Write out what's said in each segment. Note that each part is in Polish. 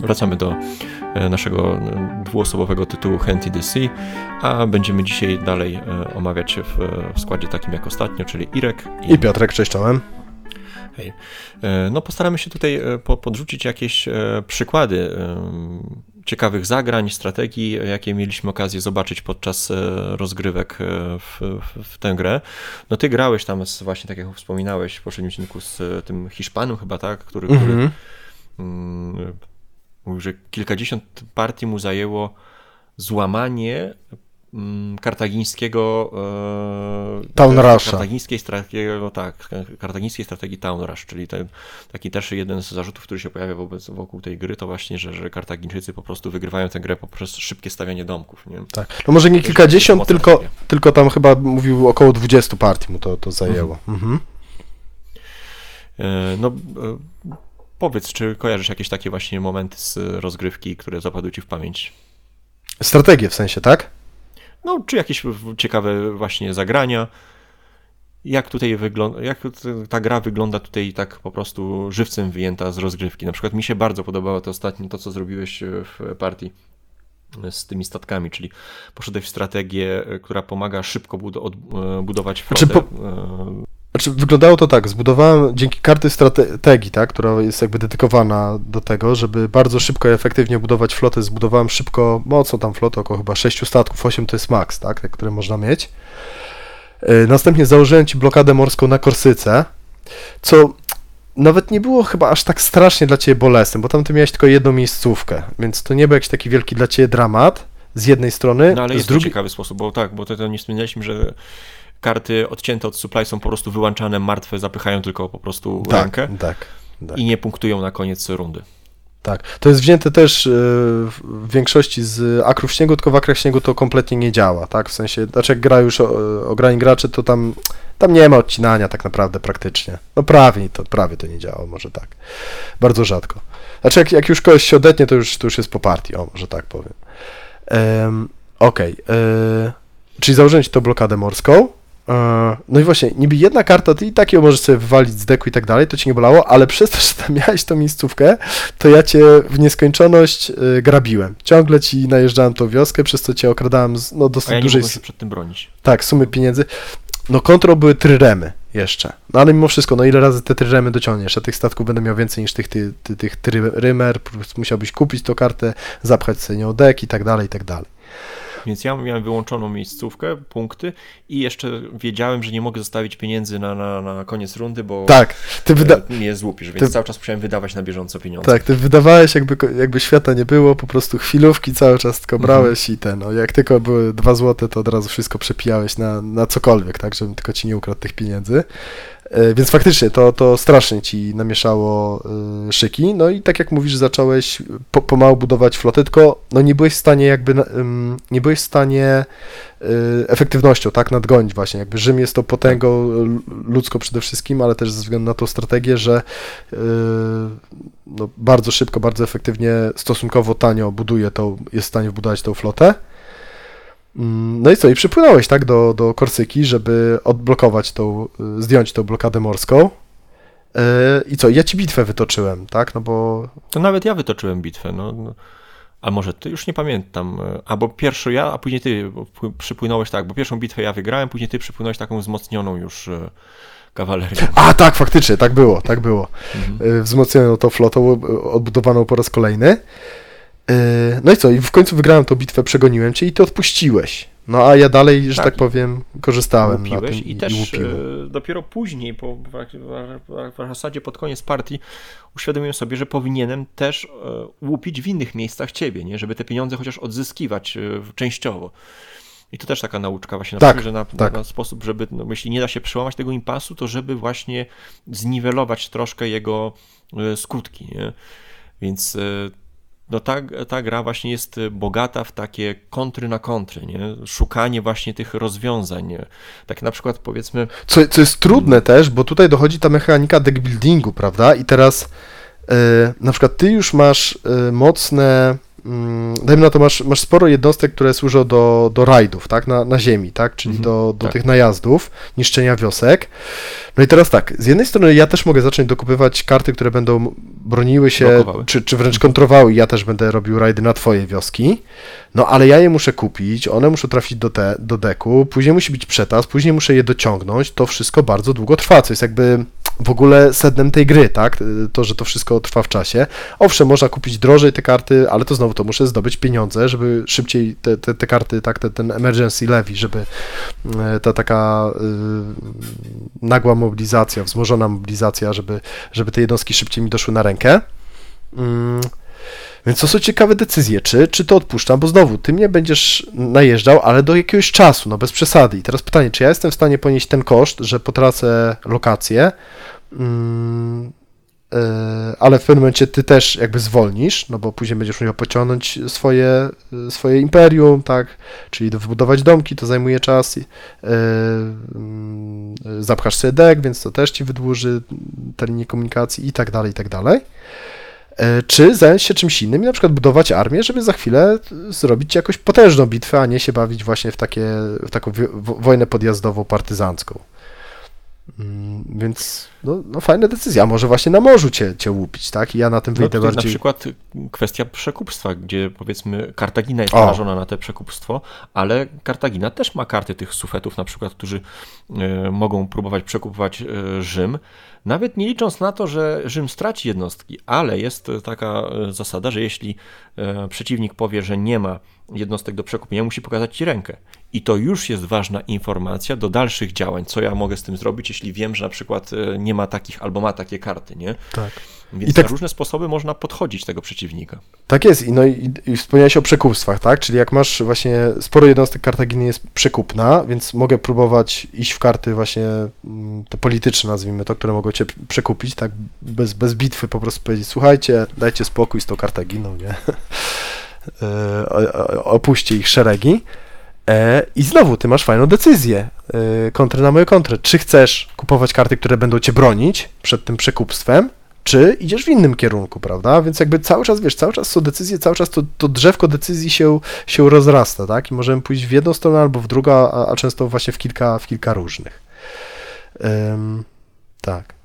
Wracamy do e, naszego e, dwuosobowego tytułu Henty the Sea, a będziemy dzisiaj dalej e, omawiać w, w składzie takim jak ostatnio, czyli Irek I Piotrek, cześć czołem. Hej. No postaramy się tutaj podrzucić jakieś przykłady ciekawych zagrań, strategii, jakie mieliśmy okazję zobaczyć podczas rozgrywek w, w, w, tę grę. No ty grałeś tam z, właśnie, tak jak wspominałeś w poprzednim odcinku z tym Hiszpanem chyba, tak? Który, mm -hmm. który Mówił, że kilkadziesiąt partii mu zajęło złamanie mm, kartagińskiego e, Town Rusha. Kartagińskiej strategii, tak, kartagińskiej strategii Town Rush, czyli ten, taki też jeden z zarzutów, który się pojawia wobec, wokół tej gry, to właśnie, że, że Kartagińczycy po prostu wygrywają tę grę poprzez szybkie stawianie domków. Nie? Tak, no może nie kilkadziesiąt, tylko, tylko tam chyba mówił około 20 partii mu to, to zajęło. Mhm. Mhm. E, no, e, Powiedz, czy kojarzysz jakieś takie właśnie momenty z rozgrywki, które zapadły ci w pamięć? Strategie w sensie, tak? No, czy jakieś ciekawe właśnie zagrania. Jak tutaj wygląda, jak ta gra wygląda tutaj tak po prostu żywcem wyjęta z rozgrywki. Na przykład mi się bardzo podobało to ostatnio, to co zrobiłeś w partii z tymi statkami, czyli poszedłeś w strategię, która pomaga szybko budować flotę. Znaczy po e, znaczy, wyglądało to tak, zbudowałem dzięki karty strategii, tak, która jest jakby dedykowana do tego, żeby bardzo szybko i efektywnie budować flotę, zbudowałem szybko, mocno tam flotę, około chyba 6 statków, 8 to jest max, tak, które można mieć. E, następnie założyłem Ci blokadę morską na Korsyce, co nawet nie było chyba aż tak strasznie dla Ciebie bolesne, bo tam Ty miałeś tylko jedną miejscówkę, więc to nie był jakiś taki wielki dla Ciebie dramat z jednej strony. No ale jest ciekawy sposób, bo tak, bo to, to nie wspomnieliśmy, że karty odcięte od supply są po prostu wyłączane, martwe, zapychają tylko po prostu tak, rękę tak, tak. i nie punktują na koniec rundy. Tak, to jest wzięte też e, w większości z akrów śniegu, tylko w akrach śniegu to kompletnie nie działa, tak, w sensie, znaczy jak gra już ograni gracze, to tam, tam nie ma odcinania tak naprawdę praktycznie, no prawie to, prawie to nie działa, może tak, bardzo rzadko. Znaczy jak, jak już kogoś się odetnie, to już, to już jest po partii, o, może tak powiem. Um, Okej, okay. E, czyli założyłem ci tą blokadę morską, E, no i właśnie, niby jedna karta, ty i tak ją możesz sobie wywalić z deku i tak dalej, to ci nie bolało, ale przez to, że tam miałeś tą miejscówkę, to ja cię w nieskończoność y, grabiłem. Ciągle ci najeżdżałem tą wioskę, przez co cię okradałem z no, dosyć A ja dużej... się przed tym bronić. Tak, sumy pieniędzy. No kontrol były tryremy jeszcze. No ale mimo wszystko, no ile razy te tryremy dociągniesz? A tych statków będę miał więcej niż tych, ty, ty, tych trymer, musiałbyś kupić tą kartę, zapchać sobie nią dek i tak dalej, i tak dalej. Więc ja miałem wyłączoną miejscówkę, punkty i jeszcze wiedziałem, że nie mogę zostawić pieniędzy na, na, na koniec rundy, bo tak, ty wyda... E, mnie złupisz, więc ty... cały czas musiałem wydawać na bieżąco pieniądze. Tak, ty wydawałeś jakby, jakby świata nie było, po prostu chwilówki cały czas tylko brałeś mhm. i ten, no, jak tylko były dwa złote, to od razu wszystko przepijałeś na, na cokolwiek, tak, żebym tylko ci nie ukradł tych pieniędzy. E, więc faktycznie to, to strasznie ci namieszało e, szyki. No i tak jak mówisz, zacząłeś po, pomału budować flotę, tylko no nie byłeś w stanie jakby, nie byłeś w stanie e, efektywnością, tak, nadgonić właśnie. Jakby Rzym jest to potęgą ludzką przede wszystkim, ale też ze względu na tą strategię, że no, bardzo szybko, bardzo efektywnie, stosunkowo tanio buduje tą, jest w stanie wbudować tą flotę. Mm, no i co, i przypłynąłeś, tak, do, do Korsyki, żeby odblokować tą, y, zdjąć tą blokadę morską. Y, I co, ja ci bitwę wytoczyłem, tak, no bo... To nawet ja wytoczyłem bitwę, no. no. A może ty, już nie pamiętam, y, albo pierwszą ja, a później ty przypłynąłeś tak, bo pierwszą bitwę ja wygrałem, później ty przypłynąłeś taką wzmocnioną już kawalerią. A tak, faktycznie, tak było, tak było. Mhm. Wzmocnioną tą flotą, odbudowaną po raz kolejny. Yy, no i co, i w końcu wygrałem tą bitwę, przegoniłem cię i ty odpuściłeś. No a ja dalej, że tak, tak powiem, korzystałem łupiłeś na tym i, i też e, dopiero później, po, w, zasadzie pod koniec partii, uświadomiłem sobie, że powinienem też e, łupić w innych miejscach ciebie, nie? żeby te pieniądze chociaż odzyskiwać e, częściowo. I to też taka nauczka właśnie, tak, że na, tak. na, sposób, żeby, no, jeśli nie da się przełamać tego impasu, to żeby właśnie zniwelować troszkę jego skutki. Nie? Więc no ta, ta gra właśnie jest bogata w takie kontry na kontry, nie? szukanie właśnie tych rozwiązań. Tak na przykład powiedzmy... Co, co jest trudne też, bo tutaj dochodzi ta mechanika deckbuildingu, prawda? I teraz yy, na przykład ty już masz yy, mocne dajmy na to, masz, masz sporo jednostek, które służą do, do rajdów, tak, na, na ziemi, tak, czyli Mhm, do, do tak. tych najazdów, niszczenia wiosek. No i teraz tak, z jednej strony ja też mogę zacząć dokupywać karty, które będą broniły się, Blokowały. czy, czy wręcz kontrowały i ja też będę robił rajdy na twoje wioski, no ale ja je muszę kupić, one muszą trafić do, te, do deku, później musi być przetas, później muszę je dociągnąć, to wszystko bardzo długo trwa, co jest jakby w ogóle sednem tej gry, tak, to, że to wszystko trwa w czasie. Owszem, można kupić drożej te karty, ale to znowu to muszę zdobyć pieniądze, żeby szybciej te, te, te karty, tak, te, ten emergency levy, żeby e, ta taka y, nagła mobilizacja, wzmożona mobilizacja, żeby, żeby te jednostki szybciej mi doszły na rękę. Mm. Więc to są ciekawe decyzje, czy, czy to odpuszczam, bo znowu, ty mnie będziesz najeżdżał, ale do jakiegoś czasu, no bez przesady. I teraz pytanie, czy ja jestem w stanie ponieść ten koszt, że potracę lokację, mm, ale w pewnym momencie ty też jakby zwolnisz, no bo później będziesz musiał pociągnąć swoje, e, swoje imperium, tak, czyli wybudować domki, to zajmuje czas, e, mm, zapchasz sobie dek, więc to też ci wydłuży te linie komunikacji i tak dalej, i tak dalej. E, Czy zająć się czymś innym na przykład budować armię, żeby za chwilę zrobić jakąś potężną bitwę, a nie się bawić właśnie w, takie, w taką wojnę podjazdową, partyzancką. Mm, Więc no, no fajna decyzja, może właśnie na morzu cię, cię łupić, tak? I ja na tym No wyjdę na bardziej... przykład kwestia przekupstwa, gdzie powiedzmy Kartagina jest narażona na te przekupstwo, ale Kartagina też ma karty tych sufetów na przykład, którzy e, mogą próbować przekupować e, Rzym, nawet nie licząc na to, że Rzym straci jednostki, ale jest taka e, zasada, że jeśli e, przeciwnik powie, że nie ma jednostek do przekupienia, musi pokazać ci rękę. I to już jest ważna informacja do dalszych działań, co ja mogę z tym zrobić, jeśli wiem, że na przykład nie ma takich albo ma takie karty, nie? Tak. Więc I tak- na różne sposoby można podchodzić tego przeciwnika. Tak jest, i, no i, i wspomniałeś o przekupstwach, tak? Czyli jak masz właśnie sporo jednostek Kartaginy jest przekupna, więc mogę próbować iść w karty właśnie mm, te polityczne, nazwijmy to, które mogą cię przekupić, tak? Bez, bez bitwy po prostu powiedzieć, słuchajcie, dajcie spokój z tą Kartaginą, nie? E, o- o- Opuśćcie ich szeregi. E, I znowu, ty masz fajną decyzję. E, Kontrę na moją kontrę. Czy chcesz kupować karty, które będą cię bronić przed tym przekupstwem, czy idziesz w innym kierunku, prawda? Więc jakby cały czas, wiesz, cały czas są decyzje, cały czas to, to drzewko decyzji się, się rozrasta, tak? I możemy pójść w jedną stronę albo w drugą, a, a często właśnie w kilka, w kilka różnych. Tak.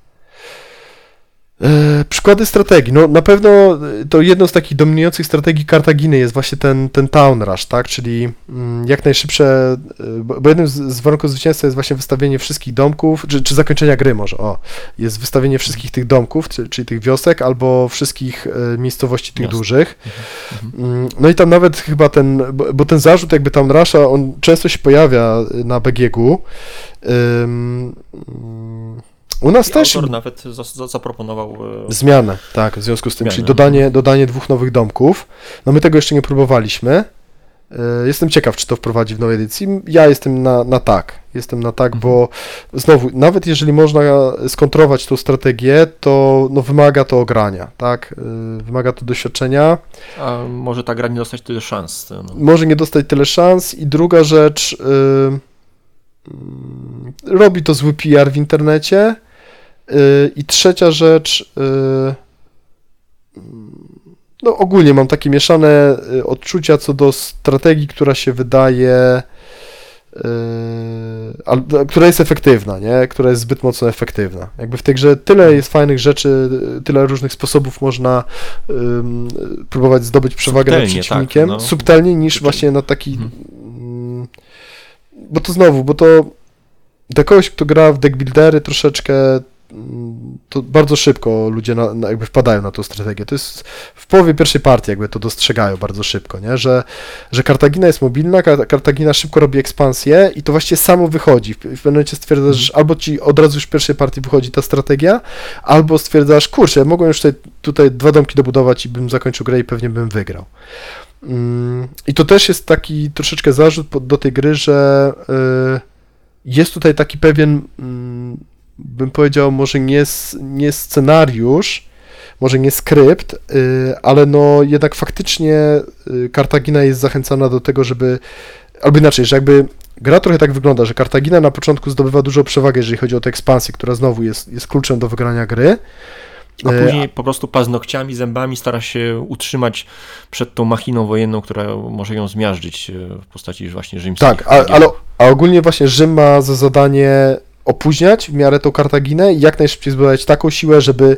E, Przykłady strategii. No na pewno e, to jedną z takich dominujących strategii Kartaginy jest właśnie ten, ten town rush, tak? Czyli mm, jak najszybsze, e, bo jednym z, z warunków zwycięstwa jest właśnie wystawienie wszystkich domków, czy, czy zakończenia gry może, o, jest wystawienie wszystkich tych domków, czy, czyli tych wiosek, albo wszystkich miejscowości tych Miast. dużych. Mhm. Mm, No i tam nawet chyba ten, bo, bo ten zarzut jakby tam Rasha, on często się pojawia na BGG-u. U nas I też autor nawet za, za, zaproponował e, zmianę, tak, w związku z tym, Zmianę. czyli dodanie, dodanie dwóch nowych domków. No my tego jeszcze nie próbowaliśmy. Y, Jestem ciekaw, czy to wprowadzi w nowej edycji. Ja jestem na, na tak. Jestem na tak, bo znowu, nawet jeżeli można skontrować tą strategię, to no, wymaga to ogrania, tak? Y, Wymaga to doświadczenia. a może ta gra nie dostać tyle szans. No. może nie dostać tyle szans. I druga rzecz, mm, robi to zły PR w internecie. Y, I trzecia rzecz, y, no ogólnie mam takie mieszane y, odczucia co do strategii, która się wydaje, al- która jest efektywna, nie? Która jest zbyt mocno efektywna. Jakby w tej grze tyle jest fajnych rzeczy, tyle różnych sposobów można próbować zdobyć przewagę nad Subtelnie, tak, przeciwnikiem, no. subtelniej niż Czyli- właśnie na taki Mhm. mm, bo to znowu, bo to dla kogoś, kto gra w deckbuildery troszeczkę to bardzo szybko ludzie na, na jakby wpadają na tą strategię. To jest w połowie pierwszej partii jakby to dostrzegają bardzo szybko, nie? Że, że Kartagina jest mobilna, Kar- Kartagina szybko robi ekspansję i to właściwie samo wychodzi. W, pewnym momencie stwierdzasz, że albo ci od razu już w pierwszej partii wychodzi ta strategia, albo stwierdzasz, kurczę, ja mogłem już tutaj, tutaj dwa domki dobudować i bym zakończył grę i pewnie bym wygrał. Mm, I to też jest taki troszeczkę zarzut do tej gry, że y, jest tutaj taki pewien, mm, bym powiedział, może nie, nie scenariusz, może nie skrypt, y, ale no jednak faktycznie y, Kartagina jest zachęcana do tego, żeby, albo inaczej, że jakby gra trochę tak wygląda, że Kartagina na początku zdobywa dużą przewagę, jeżeli chodzi o tę ekspansję, która znowu jest, jest kluczem do wygrania gry, A E, później po prostu paznokciami, zębami stara się utrzymać przed tą machiną wojenną, która może ją zmiażdżyć w postaci właśnie rzymskich. Tak, a, ale a ogólnie właśnie Rzym ma za zadanie opóźniać w miarę tą Kartaginę i jak najszybciej zbudować taką siłę, żeby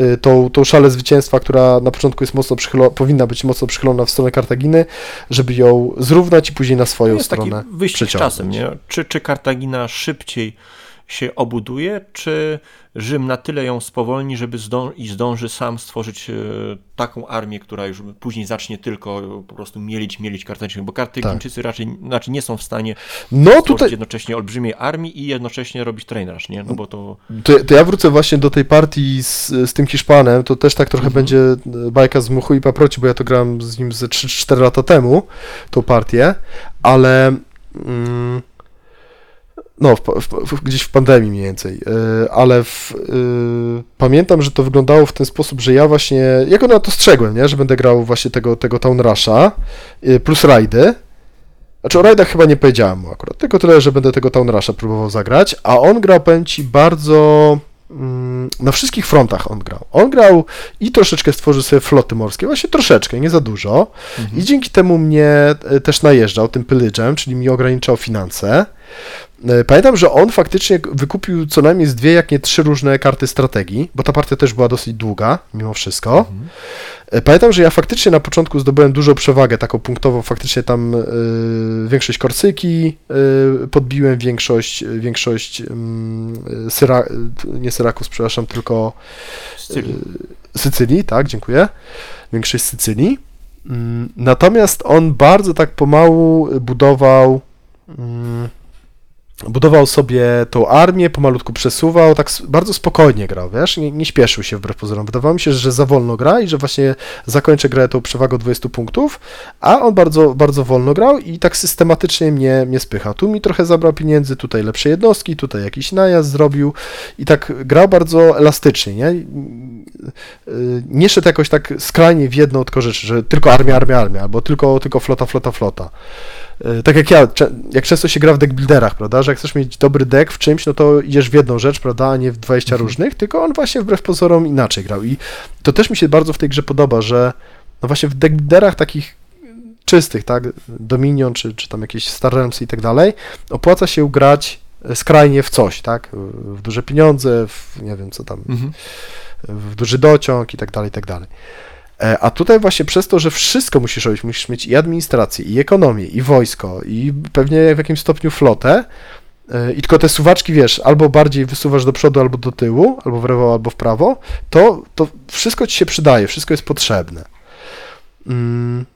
y, tą, tą szalę zwycięstwa, która na początku jest mocno przychylona, powinna być mocno przychylona w stronę Kartaginy, żeby ją zrównać i później na swoją To jest taki stronę wyścig z przeciągnąć. czasem, nie? Czy, czy Kartagina szybciej się obuduje, czy Rzym na tyle ją spowolni, żeby zdą i zdąży sam stworzyć e, taką armię, która już później zacznie tylko po prostu mielić, mielić Kartaginę, bo Kartagińczycy raczej znaczy nie są w stanie No stworzyć tutaj, jednocześnie olbrzymiej armii i jednocześnie robić trainers, nie? No bo to to, to ja wrócę właśnie do tej partii z, z tym Hiszpanem, to też tak trochę Mhm. będzie e, bajka z muchu i paproci, bo ja to grałem z nim ze 3-4 lata temu, tą partię, ale mm, no, w, w, gdzieś w pandemii mniej więcej, e, ale w, e, pamiętam, że to wyglądało w ten sposób, że ja właśnie, ja go na to strzegłem, nie, że będę grał właśnie tego, tego Town Rusha e, plus rajdy, znaczy o rajdach chyba nie powiedziałem mu akurat, tylko tyle, że będę tego Town Rusha próbował zagrać, a on grał, powiem Ci, bardzo mm, na wszystkich frontach on grał. On grał i troszeczkę stworzył sobie floty morskie, właśnie troszeczkę, nie za dużo. I dzięki temu mnie też najeżdżał tym pylydżem, czyli mi ograniczał finanse. E, Pamiętam, że on faktycznie wykupił co najmniej z dwie, jak nie trzy różne karty strategii, bo ta partia też była dosyć długa, mimo wszystko. E, Pamiętam, że ja faktycznie na początku zdobyłem dużą przewagę taką punktową, faktycznie tam y, większość Korsyki y, podbiłem, większość, większość y, Syra, nie Syrakus, przepraszam, tylko styl. Sycylii, tak, dziękuję. Większość Sycylii. Mm, Natomiast on bardzo tak pomału budował. Budował sobie tą armię, pomalutku przesuwał, tak bardzo spokojnie grał, wiesz, nie, nie śpieszył się wbrew pozorom. Wydawało mi się, że za wolno gra i że właśnie zakończę grę tą przewagą 20 punktów, a on bardzo, bardzo wolno grał i tak systematycznie mnie, mnie spychał. Tu mi trochę zabrał pieniędzy, tutaj lepsze jednostki, tutaj jakiś najazd zrobił i tak grał bardzo elastycznie, nie? Y, Nie szedł jakoś tak skrajnie w jedną tylko rzecz, że tylko armia, armia, armia, albo tylko, tylko flota, flota, flota. Y, Tak jak ja, jak często się gra w deckbuilderach, prawda, że jak chcesz mieć dobry deck w czymś, no to idziesz w jedną rzecz, prawda, a nie w 20 Mhm. różnych, tylko on właśnie wbrew pozorom inaczej grał i to też mi się bardzo w tej grze podoba, że no właśnie w deckbuilderach takich czystych, tak, Dominion, czy, czy tam jakieś Star Realms i tak dalej, opłaca się grać skrajnie w coś, tak, w duże pieniądze, w nie wiem co tam, Mhm. w duży dociąg i tak dalej, i tak dalej. E, A tutaj właśnie przez to, że wszystko musisz robić, musisz mieć i administrację, i ekonomię, i wojsko, i pewnie w jakimś stopniu flotę, e, i tylko te suwaczki, wiesz, albo bardziej wysuwasz do przodu, albo do tyłu, albo w lewo, albo w prawo, to, to wszystko ci się przydaje, wszystko jest potrzebne. Mm.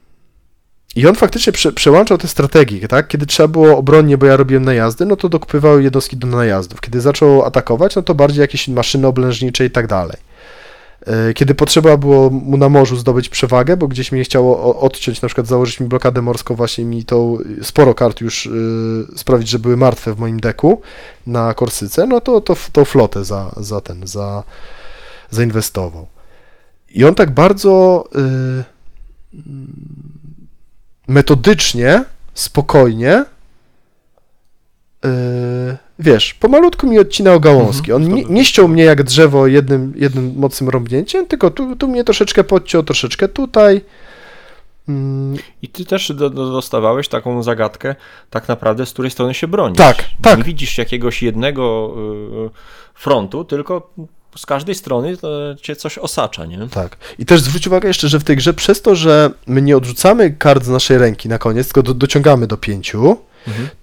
I on faktycznie prze, przełączał te strategie, tak? Kiedy trzeba było obronnie, bo ja robiłem najazdy, no to dokupywał jednostki do najazdów. Kiedy zaczął atakować, no to bardziej jakieś maszyny oblężnicze i tak dalej. E, Kiedy potrzeba było mu na morzu zdobyć przewagę, bo gdzieś mnie chciało odciąć, na przykład założyć mi blokadę morską, właśnie mi tą sporo kart już y, sprawić, że były martwe w moim deku na Korsyce, no to, to tą flotę za, za ten, za, zainwestował. I on tak bardzo metodycznie, spokojnie, wiesz, pomalutku mi odcinał gałązki. On nie, nie ściął mnie jak drzewo jednym, jednym mocnym rąbnięciem, tylko tu, tu mnie troszeczkę podciął, troszeczkę tutaj. Mm, I ty też do, do, dostawałeś taką zagadkę, tak naprawdę, z której strony się bronić. Tak, tak. Nie widzisz jakiegoś jednego y, frontu, tylko z każdej strony to cię coś osacza, nie? Tak. I też zwróć uwagę jeszcze, że w tej grze przez to, że my nie odrzucamy kart z naszej ręki na koniec, tylko do, dociągamy do pięciu,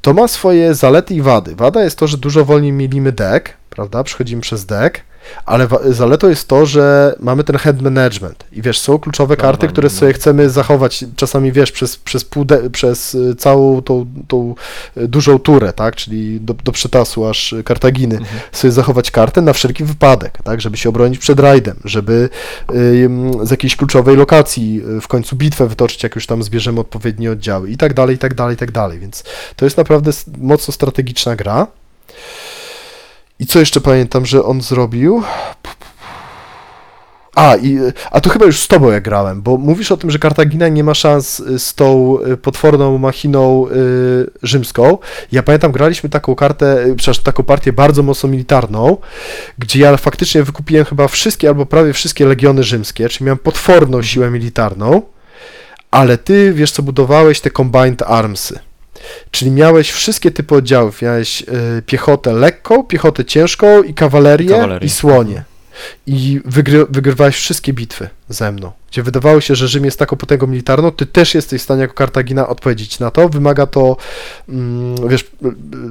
To ma swoje zalety i wady. Wada jest to, że dużo wolniej mielimy deck, prawda? Przechodzimy przez deck, ale zaletą jest to, że mamy ten hand management i wiesz, są kluczowe karty, które no. sobie chcemy zachować, czasami wiesz, przez, przez, pół przez y, całą tą, tą y, dużą turę, tak, czyli do, do przetasu aż Kartaginy, Mhm. sobie zachować kartę na wszelki wypadek, tak, żeby się obronić przed rajdem, żeby z jakiejś kluczowej lokacji y, w końcu bitwę wytoczyć, jak już tam zbierzemy odpowiednie oddziały i tak dalej, i tak dalej, i tak dalej, więc to jest naprawdę mocno strategiczna gra. I co jeszcze pamiętam, że on zrobił? A, i, a to chyba już z tobą ja grałem, bo mówisz o tym, że Kartagina nie ma szans y, z tą y, potworną machiną y, rzymską. Ja pamiętam, graliśmy taką kartę, y, przepraszam, taką partię bardzo mocno militarną, gdzie ja faktycznie wykupiłem chyba wszystkie albo prawie wszystkie legiony rzymskie, czyli miałem potworną siłę militarną, ale ty, wiesz co, budowałeś te combined armsy. Czyli miałeś wszystkie typy oddziałów. Miałeś y, piechotę lekką, piechotę ciężką i kawalerię Kawalerię. i słonie. I wygry, wygrywałeś wszystkie bitwy ze mną. Gdzie wydawało się, że Rzym jest taką potęgą militarną, ty też jesteś w stanie jako Kartagina odpowiedzieć na to. Wymaga to, mm, wiesz,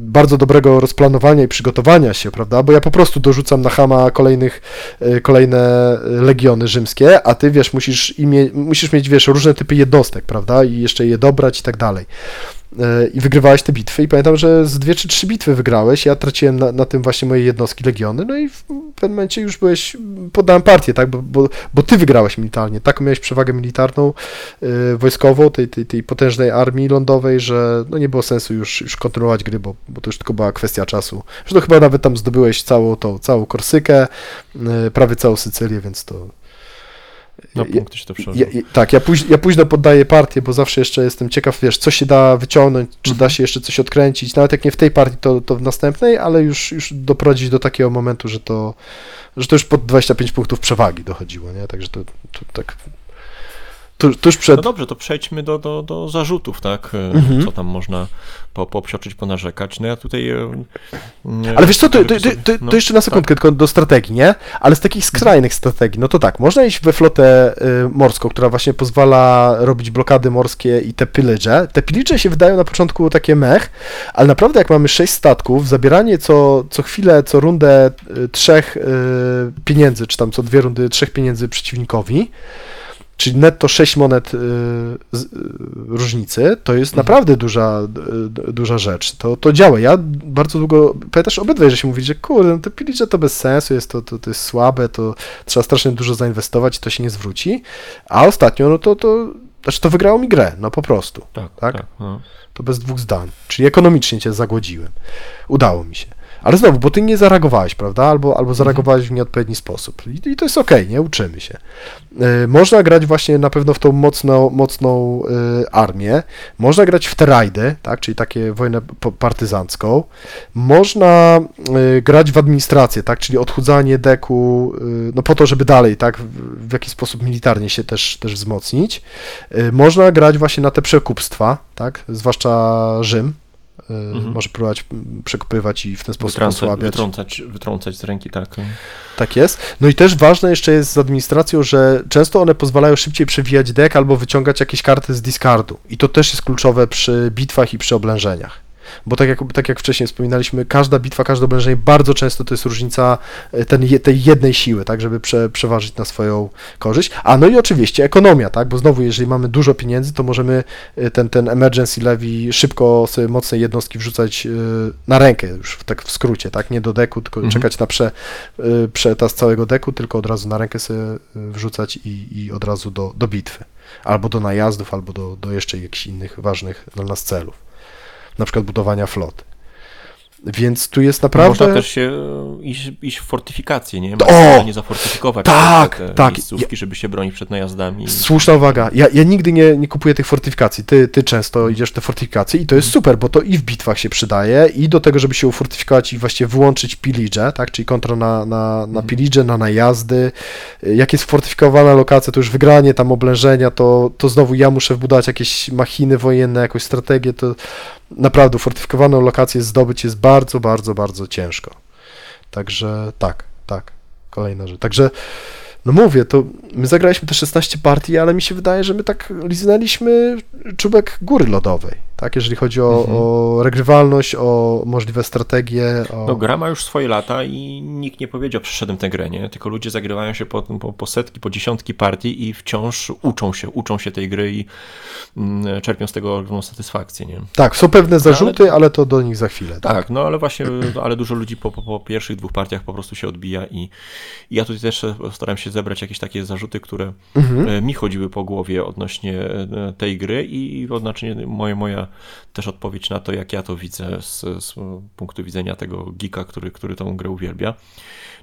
bardzo dobrego rozplanowania i przygotowania się, prawda? Bo ja po prostu dorzucam na Hama kolejnych, y, kolejne legiony rzymskie, a ty, wiesz, musisz, imie, musisz mieć, wiesz, różne typy jednostek, prawda? I jeszcze je dobrać i tak dalej e, i wygrywałeś te bitwy. I pamiętam, że z dwie czy trzy bitwy wygrałeś, ja traciłem na, na tym właśnie moje jednostki legiony, no i w pewnym momencie już byłeś, poddałem partię, tak, bo, bo, bo ty wygrałeś militarnie, taką miałeś przewagę militarną, y, wojskową, tej, tej, tej potężnej armii lądowej, że no nie było sensu już, już kontynuować gry, bo, bo to już tylko była kwestia czasu. Zresztą chyba nawet tam zdobyłeś całą tą, całą Korsykę, y, prawie całą Sycylię, więc to... Na punkty się to ja, tak, ja, póź, ja późno poddaję partię, bo zawsze jeszcze jestem ciekaw, wiesz, co się da wyciągnąć, czy Mhm. da się jeszcze coś odkręcić, nawet jak nie w tej partii, to, to w następnej, ale już, już doprowadzić do takiego momentu, że to, że to już pod 25 punktów przewagi dochodziło, nie? Także to, to tak tu, tuż przed... No dobrze, to przejdźmy do, do, do zarzutów, tak? E, Mhm. Co tam można po, popsioczyć, ponarzekać. No ja tutaj... e, e, Ale wiesz co, to, to, to, to, no, jeszcze na sekundkę, tylko do strategii, nie? Ale z takich skrajnych strategii, no to tak, można iść we flotę y, morską, która właśnie pozwala robić blokady morskie i te pillage. Te pillage się wydają na początku takie mech, ale naprawdę jak mamy sześć statków, zabieranie co, co chwilę, co rundę y, trzech y, pieniędzy, czy tam co dwie rundy trzech pieniędzy przeciwnikowi, czyli netto 6 monet y, y, różnicy, to jest Mhm. naprawdę duża, y, duża rzecz. To, to działa. Ja bardzo długo, pamiętasz obydwaj, że się mówi, że kurde, no to pilicze to bez sensu, jest to, to, to jest słabe, to trzeba strasznie dużo zainwestować i to się nie zwróci, a ostatnio, no to, to znaczy to wygrało mi grę, no po prostu. Tak, tak? tak. no. To bez dwóch zdań. Czyli ekonomicznie cię zagłodziłem. Udało mi się. Ale znowu, bo ty nie zareagowałeś, prawda? Albo, albo zareagowałeś w nieodpowiedni sposób. I, i to jest okej, nie? Uczymy się. Y, można grać właśnie na pewno w tą mocną, mocną y, armię. Można grać w terajdy, tak? Czyli takie wojnę partyzancką. Można y, grać w administrację, tak? Czyli odchudzanie deku, no po to, żeby dalej, tak? W, w jakiś sposób militarnie się też, też wzmocnić. Można grać właśnie na te przekupstwa, tak? Zwłaszcza Rzym. Y, Może próbować m, przekupywać i w ten sposób Wytrącać, osłabiać. wytrącać, wytrącać z ręki, tak. Tak jest. No i też ważne jeszcze jest z administracją, że często one pozwalają szybciej przewijać deck albo wyciągać jakieś karty z discardu. I to też jest kluczowe przy bitwach i przy oblężeniach. Bo tak jak, tak jak wcześniej wspominaliśmy, każda bitwa, każde oblężenie bardzo często to jest różnica e, ten, tej jednej siły, tak, żeby prze, przeważyć na swoją korzyść. A no i oczywiście ekonomia, tak, bo znowu jeżeli mamy dużo pieniędzy, to możemy e, ten, ten emergency levy szybko sobie mocne jednostki wrzucać e, na rękę, już tak w skrócie, tak, nie do deku, tylko Mhm. czekać na prze, przetas całego deku, tylko od razu na rękę sobie wrzucać i, i od razu do, do bitwy. Albo do najazdów, albo do, do jeszcze jakichś innych ważnych dla nas celów. Na przykład budowania floty. Więc tu jest naprawdę... Można też się e, iść, iść w fortyfikację, nie? O! nie zafortyfikować Tak, te, te tak. miejscówki, żeby się bronić przed najazdami. Słuszna uwaga. Ja, ja nigdy nie, nie kupuję tych fortyfikacji. Ty, ty często idziesz w te fortyfikacje i to jest super, bo to i w bitwach się przydaje, i do tego, żeby się ufortyfikować i właściwie wyłączyć pillage, tak? Czyli kontrol na, na, na pillage, na najazdy. Jak jest fortyfikowana lokacja, to już wygranie tam oblężenia, to, to znowu ja muszę wbudować jakieś machiny wojenne, jakąś strategię, to naprawdę fortyfikowaną lokację zdobyć jest bardzo, bardzo, bardzo ciężko. Także tak, tak. Kolejna rzecz. Także no mówię, to my zagraliśmy te 16 partii, ale mi się wydaje, że my tak liznęliśmy czubek góry lodowej, tak? Jeżeli chodzi o, Mhm. o regrywalność, o możliwe strategie, o... No gra ma już swoje lata i nikt nie powiedział, przeszedłem tę grę, nie? Tylko ludzie zagrywają się po, po, po setki, po dziesiątki partii i wciąż uczą się, uczą się tej gry i mm, czerpią z tego ogromną satysfakcję, nie? Tak, są pewne zarzuty, ale to do nich za chwilę. Tak? Tak, no ale właśnie, ale dużo ludzi po, po, po pierwszych dwóch partiach po prostu się odbija i, i ja tutaj też staram się zebrać jakieś takie zarzuty, które Mhm. e, mi chodziły po głowie odnośnie e, tej gry i odnośnie moja, moja też odpowiedź na to, jak ja to widzę z, z punktu widzenia tego geeka, który, który tą grę uwielbia.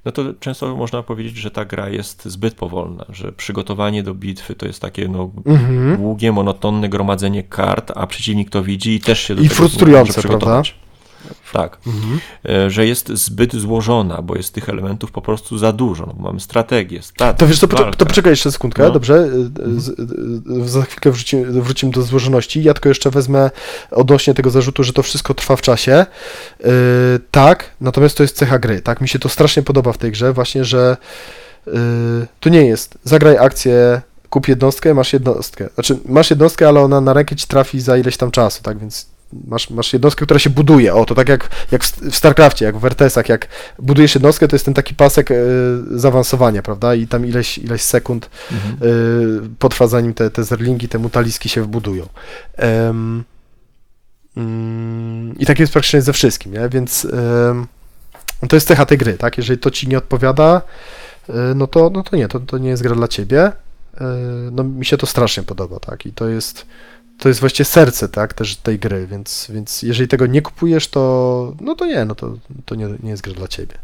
No to często można powiedzieć, że ta gra jest zbyt powolna, że przygotowanie do bitwy to jest takie no, Mhm. długie, monotonne gromadzenie kart, a przeciwnik to widzi i też się do I tego frustrujące, może przygotować. Tak, Mhm. e, że jest zbyt złożona, bo jest tych elementów po prostu za dużo. No, bo mamy strategię, To wiesz to, walkę. to poczekaj jeszcze sekundkę, No. dobrze? Z, z, za chwilkę wrócimy, wrócimy do złożoności. Ja tylko jeszcze wezmę odnośnie tego zarzutu, że to wszystko trwa w czasie. Yy, tak, natomiast to jest cecha gry. Tak, mi się to strasznie podoba w tej grze, właśnie, że yy, to nie jest zagraj akcję, kup jednostkę, masz jednostkę. Znaczy, masz jednostkę, ale ona na rękę ci trafi za ileś tam czasu, tak, więc masz, masz jednostkę, która się buduje. O, to tak jak, jak w StarCraftie, jak w RTS-ach, jak budujesz jednostkę, to jest ten taki pasek yy, zaawansowania, prawda, i tam ileś, ileś sekund Mhm. y, potrwa zanim te, te zerlingi, te mutaliski się wbudują. Em, mm, I tak jest praktycznie ze wszystkim, nie? więc to jest cecha tej gry, tak? Jeżeli to ci nie odpowiada, y, no to, no to nie, to, to nie jest gra dla ciebie. Y, No mi się to strasznie podoba, tak? I to jest to jest właściwie serce, tak, też tej gry, więc, więc jeżeli tego nie kupujesz, to no to nie, no to, to nie, nie jest gra dla ciebie.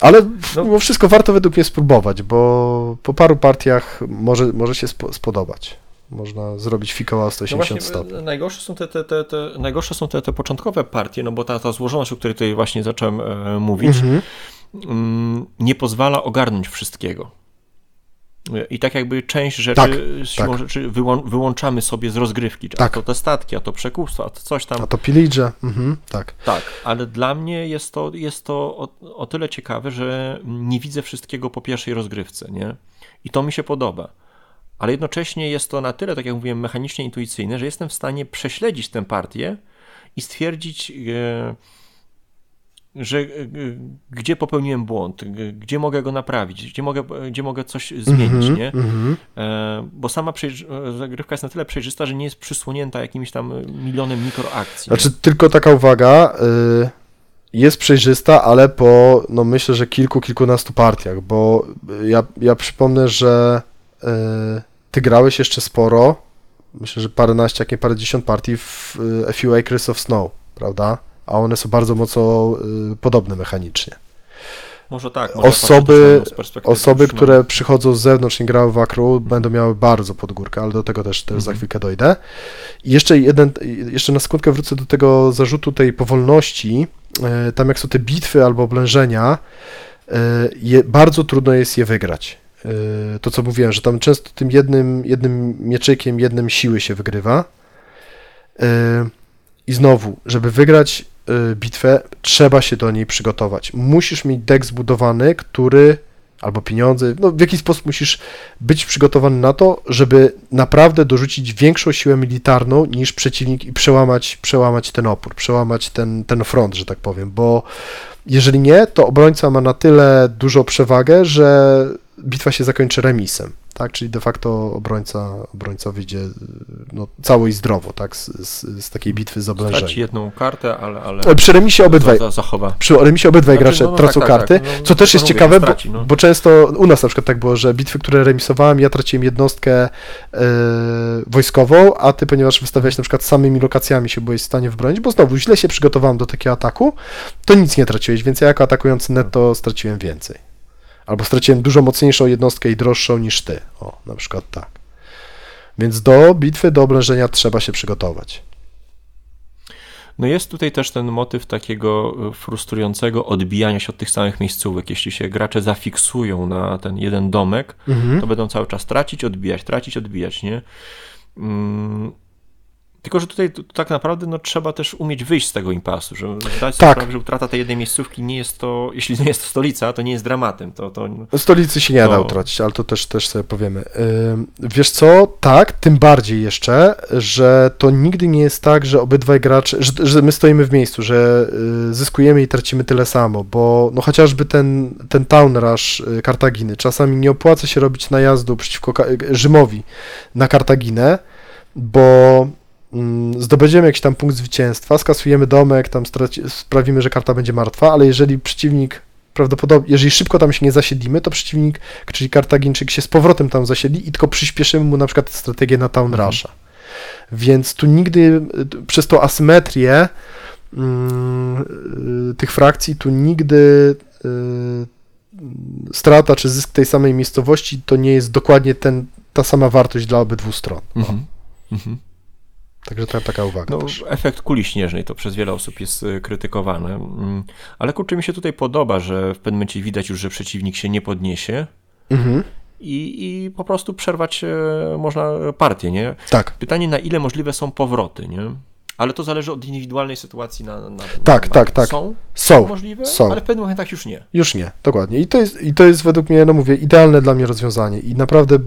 Ale No. mimo wszystko warto według mnie spróbować, bo po paru partiach może, może się spo, spodobać. Można zrobić fikoła o No 180 właśnie, stopni. e, najgorsze są te, te, te, te, najgorsze są te, te początkowe partie, no bo ta, ta złożoność, o której tutaj właśnie zacząłem e, mówić, Mhm. mm, nie pozwala ogarnąć wszystkiego. I tak jakby część rzeczy, Tak, siłą tak. rzeczy wyłą, wyłączamy sobie z rozgrywki. A Tak. to te statki, a to przekupstwo, a to coś tam. A to pillage, mhm, tak. Tak, ale dla mnie jest to, jest to o, o tyle ciekawe, że nie widzę wszystkiego po pierwszej rozgrywce, nie? I to mi się podoba. Ale jednocześnie jest to na tyle, tak jak mówiłem, mechanicznie intuicyjne, że jestem w stanie prześledzić tę partię i stwierdzić, e, że e, gdzie popełniłem błąd, gdzie mogę go naprawić, gdzie mogę, gdzie mogę coś zmienić, Mhm, nie? mhm. E, bo sama e, zagrywka jest na tyle przejrzysta, że nie jest przysłonięta jakimś tam milionem mikroakcji. Znaczy, tylko taka uwaga, y, jest przejrzysta, ale po, no myślę, że kilku, kilkunastu partiach, bo ja, ja przypomnę, że y, ty grałeś jeszcze sporo, myślę, że paręnaście, jak nie parędziesiąt partii w y, A Few Acres of Snow, prawda? A one są bardzo mocno y, podobne mechanicznie. Może tak. Może Osoby- Osoby, które przychodzą z zewnątrz, nie grały w Akru, będą miały bardzo pod górkę, ale do tego też, też za Mhm. chwilkę dojdę. I jeszcze jeden, jeszcze na sekundkę wrócę do tego zarzutu tej powolności. E, Tam jak są te bitwy albo oblężenia, e, je, bardzo trudno jest je wygrać. E, To co mówiłem, że tam często tym jednym, jednym mieczykiem, jednym siły się wygrywa. I znowu, żeby wygrać bitwę, trzeba się do niej przygotować. Musisz mieć deck zbudowany, który albo pieniądze, no w jakiś sposób musisz być przygotowany na to, żeby naprawdę dorzucić większą siłę militarną niż przeciwnik i przełamać, przełamać ten opór, przełamać ten, ten front, że tak powiem, bo jeżeli nie, to obrońca ma na tyle dużą przewagę, że bitwa się zakończy remisem, tak, czyli de facto obrońca, obrońca wyjdzie no, cało i zdrowo, tak, z, z, z takiej bitwy z Straci oblężeniem. jedną kartę, ale, ale E, Przy remisie obydwaj, za, za, zachowa. przy remisie obydwaj Znaczy, gracze no, no tracą tak, tak, karty, tak, no, co też to jest mówię, ciekawe, no, bo, straci, no. bo często u nas na przykład tak było, że bitwy, które remisowałem, ja traciłem jednostkę e, wojskową, a ty, ponieważ wystawiałeś na przykład samymi lokacjami się byłeś w stanie wybronić, bo znowu źle się przygotowałem do takiego ataku, to nic nie traciłeś, więc ja jako atakujący netto straciłem więcej. Albo straciłem dużo mocniejszą jednostkę i droższą niż ty. O, na przykład tak. Więc do bitwy, do oblężenia trzeba się przygotować. No jest tutaj też ten motyw takiego e, frustrującego odbijania się od tych samych miejscówek. Jeśli się gracze zafiksują na ten jeden domek, Mhm. to będą cały czas tracić, odbijać, tracić, odbijać, nie? Mm, Tylko, że tutaj tak naprawdę no, trzeba też umieć wyjść z tego impasu, że zdać sobie Tak. sprawę, że utrata tej jednej miejscówki nie jest to, jeśli nie jest to stolica, to nie jest dramatem. To, to, Stolicy się nie To- da utracić, ale to też, też sobie powiemy. Wiesz co, tak, tym bardziej jeszcze, że to nigdy nie jest tak, że obydwaj gracze, że, że my stoimy w miejscu, że y, zyskujemy i tracimy tyle samo, bo no chociażby ten, ten town rush y, Kartaginy, czasami nie opłaca się robić najazdu przeciwko Rzymowi na Kartaginę, bo zdobędziemy jakiś tam punkt zwycięstwa, skasujemy domek, tam straci, sprawimy, że karta będzie martwa, ale jeżeli przeciwnik prawdopodobnie, jeżeli szybko tam się nie zasiedlimy, to przeciwnik, czyli Kartagińczyk się z powrotem tam zasiedli i tylko przyspieszymy mu na przykład strategię na Town Mhm. Rusha. Więc tu nigdy przez tą asymetrię mm, y, tych frakcji, tu nigdy y, strata czy zysk tej samej miejscowości to nie jest dokładnie ten, ta sama wartość dla obydwu stron. Mhm. Mhm. Także ta, taka uwaga No, też. efekt kuli śnieżnej to przez wiele osób jest y, krytykowany, Mm, ale kurczę mi się tutaj podoba, że w pewnym momencie widać już, że przeciwnik się nie podniesie Mhm. i, i po prostu przerwać e, można partię, nie? Tak, Pytanie, na ile możliwe są powroty, nie? Ale to zależy od indywidualnej sytuacji na, na Tak, na, tak, tak. Są są. możliwe, są. ale w pewnych momentach już nie. Już nie, dokładnie. I to jest, i to jest według mnie, no mówię, idealne dla mnie rozwiązanie. I naprawdę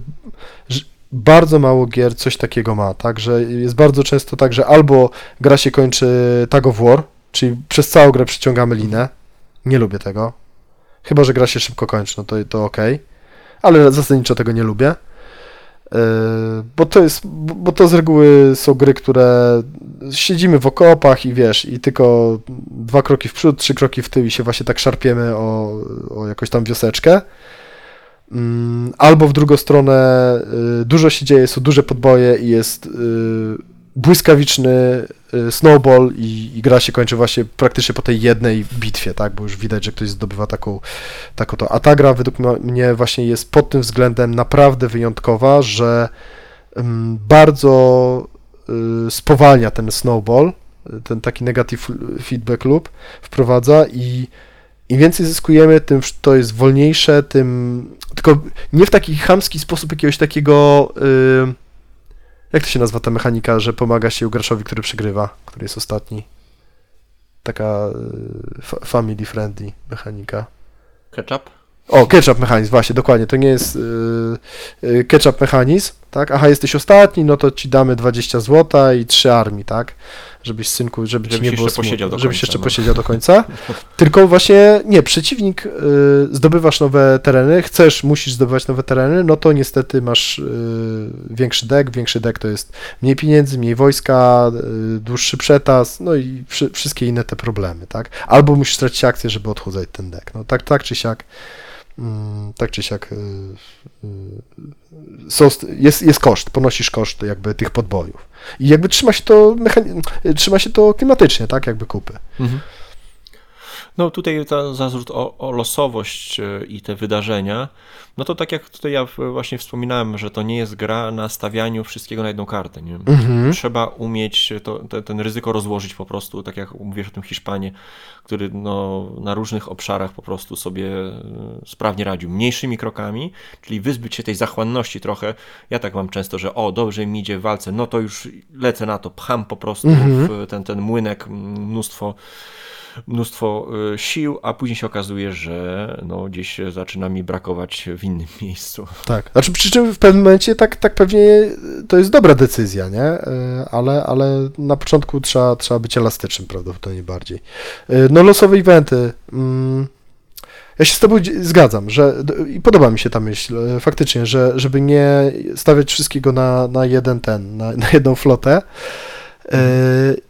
bardzo mało gier coś takiego ma, tak, że jest bardzo często tak, że albo gra się kończy tag of war, czyli przez całą grę przyciągamy linę. Nie lubię tego. Chyba, że gra się szybko kończy, no to, to ok. Ale zasadniczo tego nie lubię. Yy, Bo to jest, bo to z reguły są gry, które siedzimy w okopach i wiesz, i tylko dwa kroki w przód, trzy kroki w tył i się właśnie tak szarpiemy o, o jakąś tam wioseczkę. Mm, Albo w drugą stronę y, dużo się dzieje, są duże podboje i jest y, błyskawiczny y, snowball i, i gra się kończy właśnie praktycznie po tej jednej bitwie, tak, bo już widać, że ktoś zdobywa taką, taką to. A ta gra według mnie właśnie jest pod tym względem naprawdę wyjątkowa, że ym, bardzo spowalnia ten snowball, ten taki negative feedback loop wprowadza i im więcej zyskujemy, tym to jest wolniejsze, tym tylko nie w taki chamski sposób jakiegoś takiego y, jak to się nazywa ta mechanika, że pomaga się graczowi, który przegrywa, który jest ostatni. Taka y, fa- family friendly mechanika. Ketchup? O, ketchup mechanizm, właśnie, dokładnie. To nie jest y, ketchup mechanizm, tak? Aha, jesteś ostatni, no to ci damy 20 zł i 3 armii, tak? Żebyś synku, żeby Żebyś nie było jeszcze posiedział do żebyś końca, jeszcze no. posiedział do końca. Tylko właśnie, nie, przeciwnik, y, zdobywasz nowe tereny, chcesz, musisz zdobywać nowe tereny, no to niestety masz y, większy deck, większy deck to jest mniej pieniędzy, mniej wojska, y, dłuższy przetas, no i wszy, wszystkie inne te problemy, tak? Albo musisz stracić akcję, żeby odchudzać ten deck. No tak, tak czy siak, tak czy siak y, y, jest, jest koszt, ponosisz koszt jakby tych podbojów. I jakby trzyma się to trzyma się to klimatycznie, tak, jakby kupy. Mhm. No tutaj ta zarzut o, o losowość e, i te wydarzenia, no to tak jak tutaj ja właśnie wspominałem, że to nie jest gra na stawianiu wszystkiego na jedną kartę, nie? Mhm. Trzeba umieć to, te, ten ryzyko rozłożyć po prostu, tak jak mówisz o tym Hiszpanie, który no, na różnych obszarach po prostu sobie e, sprawnie radził. Mniejszymi krokami, czyli wyzbyć się tej zachłanności trochę. Ja tak mam często, że o, dobrze mi idzie w walce, no to już lecę na to, pcham po prostu Mhm. w ten, ten młynek mnóstwo mnóstwo y, sił, a później się okazuje, że no, gdzieś zaczyna mi brakować w innym miejscu. Tak. Znaczy, przy czym w pewnym momencie tak, tak pewnie to jest dobra decyzja, nie? Y, Ale, ale na początku trzeba, trzeba być elastycznym prawdopodobnie bardziej. Y, No losowe eventy. mm, Ja się z tobą zgadzam, że i podoba mi się ta myśl, faktycznie, że żeby nie stawiać wszystkiego na, na jeden ten, na, na jedną flotę.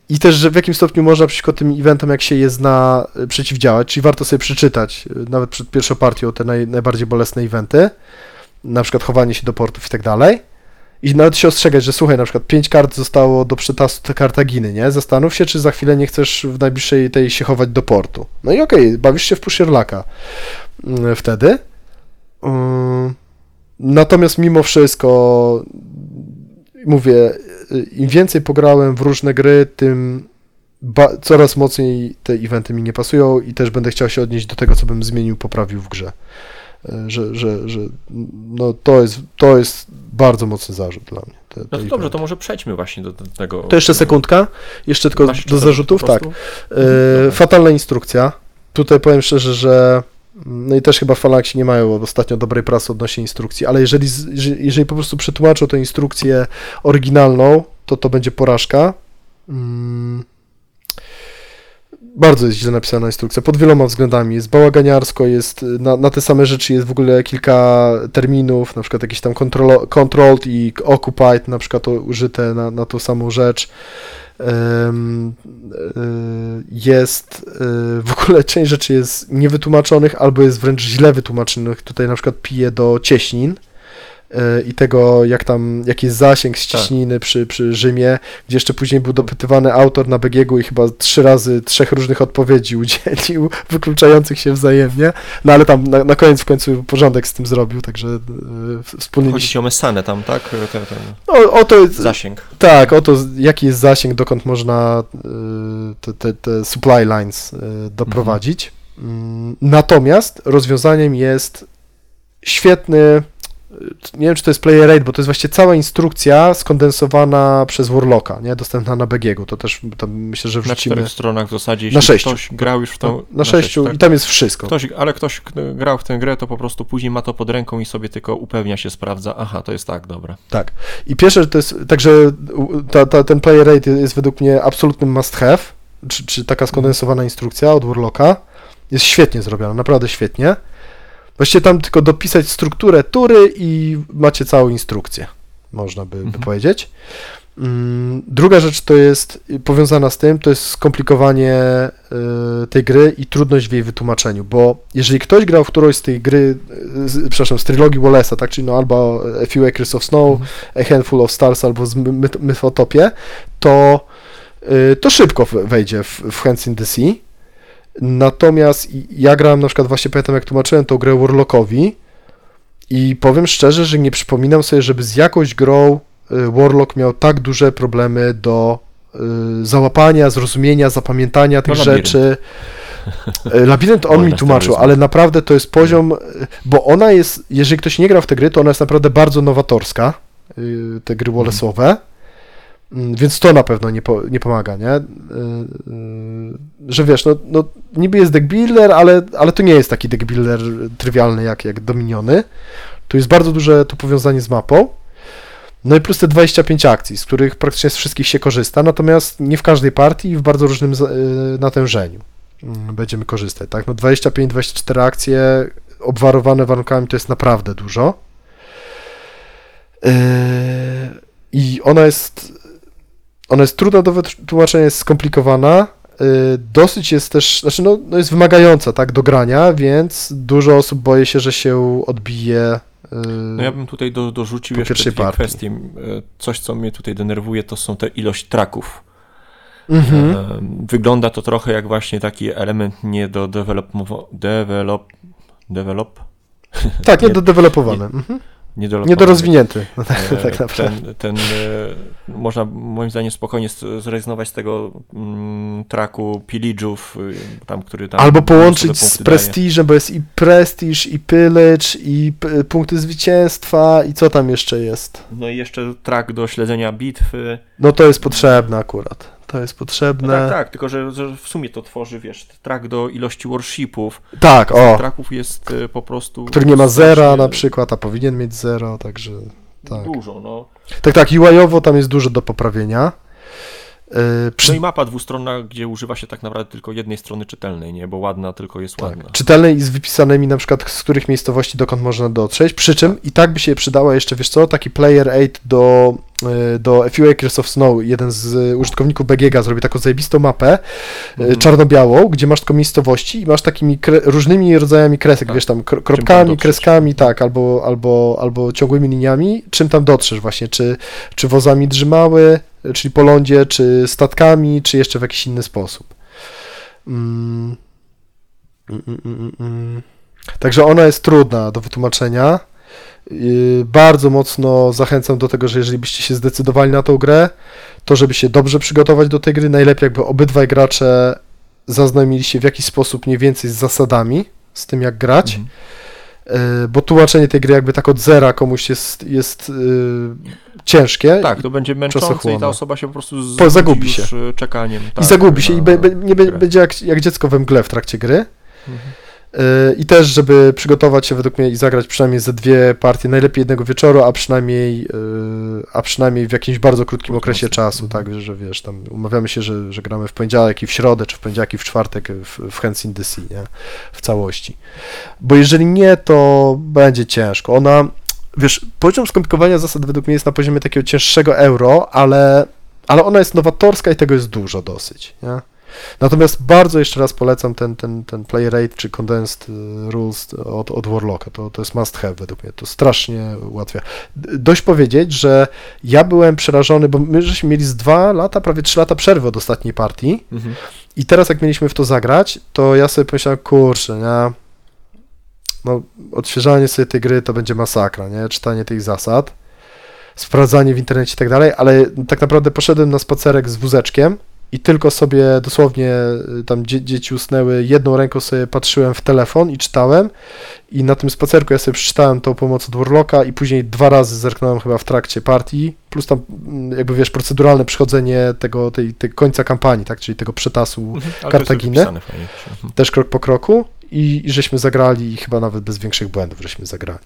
I też, że w jakim stopniu można przeciwko tym eventom, jak się je zna, y, przeciwdziałać, czyli warto sobie przeczytać, y, nawet przed pierwszą partią, te naj, najbardziej bolesne eventy, na przykład chowanie się do portów i tak dalej. I nawet się ostrzegać, że słuchaj, na przykład pięć kart zostało do przetasu te Kartaginy, nie? Zastanów się, czy za chwilę nie chcesz w najbliższej tej się chować do portu. No i okej, bawisz się w Pusherlaka mm, wtedy. Mm, Natomiast mimo wszystko mówię, im więcej pograłem w różne gry, tym ba- coraz mocniej te eventy mi nie pasują i też będę chciał się odnieść do tego, co bym zmienił, poprawił w grze. Y, Że, że, że no to jest, to jest bardzo mocny zarzut dla mnie. Te, te No to eventy. dobrze, to może przejdźmy właśnie do, do tego. To jeszcze sekundka, jeszcze tylko do zarzutów, tak. E, Dobra. fatalna instrukcja. Tutaj powiem szczerze, że no i też chyba Phalanxi nie mają ostatnio dobrej prasy odnośnie instrukcji, ale jeżeli- jeżeli po prostu przetłumaczą tę instrukcję oryginalną, to to będzie porażka. Mm. Bardzo jest źle napisana instrukcja, pod wieloma względami. Jest bałaganiarsko, jest na, na te same rzeczy jest w ogóle kilka terminów, na przykład jakieś tam control, controlled i occupied, na przykład to użyte na, na tą samą rzecz. Y, jest y, w ogóle część rzeczy jest niewytłumaczonych albo jest wręcz źle wytłumaczonych. Tutaj na przykład pije do cieśnin. E, i tego, jak tam, jaki jest zasięg ściśniny przy, przy Rzymie, gdzie jeszcze później był dopytywany autor na BGG i chyba trzy razy trzech różnych odpowiedzi udzielił, wykluczających się wzajemnie, no ale tam na, na koniec w końcu porządek z tym zrobił, także e, wspólnie... Chodzi o Messanę tam, tak? Ten, ten O, o to jest, zasięg. tak, o to jaki jest zasięg, dokąd można y, te, te, te supply lines y, doprowadzić. Mm, Natomiast rozwiązaniem jest świetny, y, nie wiem czy to jest player aid, bo to jest właściwie cała instrukcja skondensowana przez Warlocka, nie? dostępna na BGG. To też to myślę, że Na wrzucimy czterech stronach w zasadzie. Na jeśli sześciu. Ktoś grał już w tą. na, na sześciu tak. i tam jest wszystko. Ktoś, ale ktoś grał w tę grę, to po prostu później ma to pod ręką i sobie tylko upewnia się, sprawdza. Aha, to jest tak, dobra. Tak. I pierwsze, że to jest, także ta, ta, ten player aid jest według mnie absolutnym must have, czy, czy taka skondensowana instrukcja od Warlocka. Jest świetnie zrobiona, naprawdę świetnie. Właściwie tam tylko dopisać strukturę tury i macie całą instrukcję, można by, by Mhm. powiedzieć. Mm, Druga rzecz to jest y, powiązana z tym, to jest skomplikowanie y, tej gry i trudność w jej wytłumaczeniu, bo jeżeli ktoś grał w którąś z tej gry, y, z, przepraszam, z trylogii Wallace'a, tak, czyli no albo A Few Acres of Snow, Mhm. A Handful of Stars albo z My- Myth- Mythotopie, to, to szybko wejdzie w, w Hands in the Sea. Natomiast ja grałem na przykład, właśnie pamiętam jak tłumaczyłem tą grę Warlockowi i powiem szczerze, że nie przypominam sobie, żeby z jakąś grą y, Warlock miał tak duże problemy do y, załapania, zrozumienia, zapamiętania tych No, rzeczy. Y, Labirynt on mi tłumaczył, ale naprawdę to jest poziom, bo ona jest, jeżeli ktoś nie grał w te gry, to ona jest naprawdę bardzo nowatorska, te gry Wallace'owe, więc to na pewno nie, po, nie pomaga, nie? Y, y, Że wiesz, no, no niby jest deck builder, ale, ale to nie jest taki deck builder trywialny jak, jak Dominiony. Tu jest bardzo duże to powiązanie z mapą. No i plus te 25 akcji, z których praktycznie z wszystkich się korzysta, natomiast nie w każdej partii i w bardzo różnym y, natężeniu mm, będziemy korzystać, tak? No 25-24 akcje obwarowane warunkami to jest naprawdę dużo. I ona jest ona jest trudna do wytłumaczenia, jest skomplikowana, yy, dosyć jest też, znaczy no, no jest wymagająca, tak, do grania, więc dużo osób boi się, że się odbije yy, No ja bym tutaj do, dorzucił jeszcze dwie partii. kwestie. E, Coś, co mnie tutaj denerwuje, to są te ilość traków. mhm. E, Wygląda to trochę jak właśnie taki element nie do develop, develop, develop Tak, nie- niedodevelopowany, mhm. Niedorozwinięty. niedorozwinięty, no, E, tak, tak naprawdę. Ten, ten e, można moim zdaniem spokojnie zrezygnować z tego mm, traku Pillage'ów, y, tam, który tam Albo połączyć z daje. prestiżem, bo jest i prestiż, i pillage, i punkty zwycięstwa, i co tam jeszcze jest. No i jeszcze trak do śledzenia bitwy. No to jest potrzebne akurat. To jest No potrzebne. tak, tak, tylko że, że w sumie to tworzy, wiesz, trak do ilości worshipów. Tak, o. Traków jest y, po prostu... Który nie ma zera na przykład, a powinien mieć zero, także tak. Dużo, no. Tak, tak, UI-owo tam jest dużo do poprawienia. Yy, No przy, i mapa dwustronna, gdzie używa się tak naprawdę tylko jednej strony czytelnej, nie? Bo ładna tylko jest ładna. tak, czytelnej i z wypisanymi na przykład z których miejscowości dokąd można dotrzeć, przy czym i tak by się przydała jeszcze, wiesz co, taki player aid do, do A Few Acres of Snow. Jeden z y, użytkowników BGG zrobi taką zajebistą mapę, y, Mhm. czarno-białą, gdzie masz tylko miejscowości i masz takimi różnymi rodzajami kresek, Tak. wiesz tam kro, tam kropkami, kreskami, tak, albo, albo, albo ciągłymi liniami, czym tam dotrzesz właśnie, czy, czy wozami drzymały, czyli po lądzie, czy statkami, czy jeszcze w jakiś inny sposób. Mm, mm, mm, mm. Także ona jest trudna do wytłumaczenia. Yy, Bardzo mocno zachęcam do tego, że jeżeli byście się zdecydowali na tą grę, to żeby się dobrze przygotować do tej gry, najlepiej jakby obydwaj gracze zaznajomili się w jakiś sposób mniej więcej z zasadami, z tym jak grać, Mhm. Yy, bo tłumaczenie tej gry jakby tak od zera komuś jest, jest yy, ciężkie Tak, to będzie męczące i ta osoba się po prostu Po- zagubí zagubi się. y, czekaniem. i tak, zagubi się i be, be, nie be, będzie jak, jak dziecko we mgle w trakcie gry. Mhm. Yy, I też, żeby przygotować się według mnie i zagrać przynajmniej ze dwie partie, najlepiej jednego wieczoru, a przynajmniej, yy, a przynajmniej w jakimś bardzo krótkim okresie czasu, Mhm. tak, że wiesz, tam umawiamy się, że, że gramy w poniedziałek i w środę, czy w poniedziałek i w czwartek w, w Hands in the Sea, nie? w całości. Bo jeżeli nie, to będzie ciężko. Ona, wiesz, poziom skomplikowania zasad według mnie jest na poziomie takiego cięższego euro, ale, ale ona jest nowatorska i tego jest dużo dosyć, nie? Natomiast bardzo jeszcze raz polecam ten, ten, ten play rate czy condensed y, rules od, od Warlocka. To, to jest must have według mnie. To strasznie ułatwia. Dość powiedzieć, że ja byłem przerażony, bo my żeśmy mieli z dwa lata, prawie trzy lata przerwy od ostatniej partii Mhm. i teraz jak mieliśmy w to zagrać, to ja sobie pomyślałem, kurczę, nie? No, odświeżanie sobie tej gry to będzie masakra, nie? Czytanie tych zasad, sprawdzanie w internecie i tak dalej, ale tak naprawdę poszedłem na spacerek z wózeczkiem i tylko sobie dosłownie y, tam dzie dzieci usnęły, jedną ręką sobie patrzyłem w telefon i czytałem i na tym spacerku ja sobie przeczytałem tą pomoc od Warlocka i później dwa razy zerknąłem chyba w trakcie partii, plus tam mm, jakby wiesz, proceduralne przychodzenie tego, tej, tej końca kampanii, tak, czyli tego przetasu Mhm. Fajnie. Mhm. też krok po kroku i, i żeśmy zagrali i chyba nawet bez większych błędów żeśmy zagrali.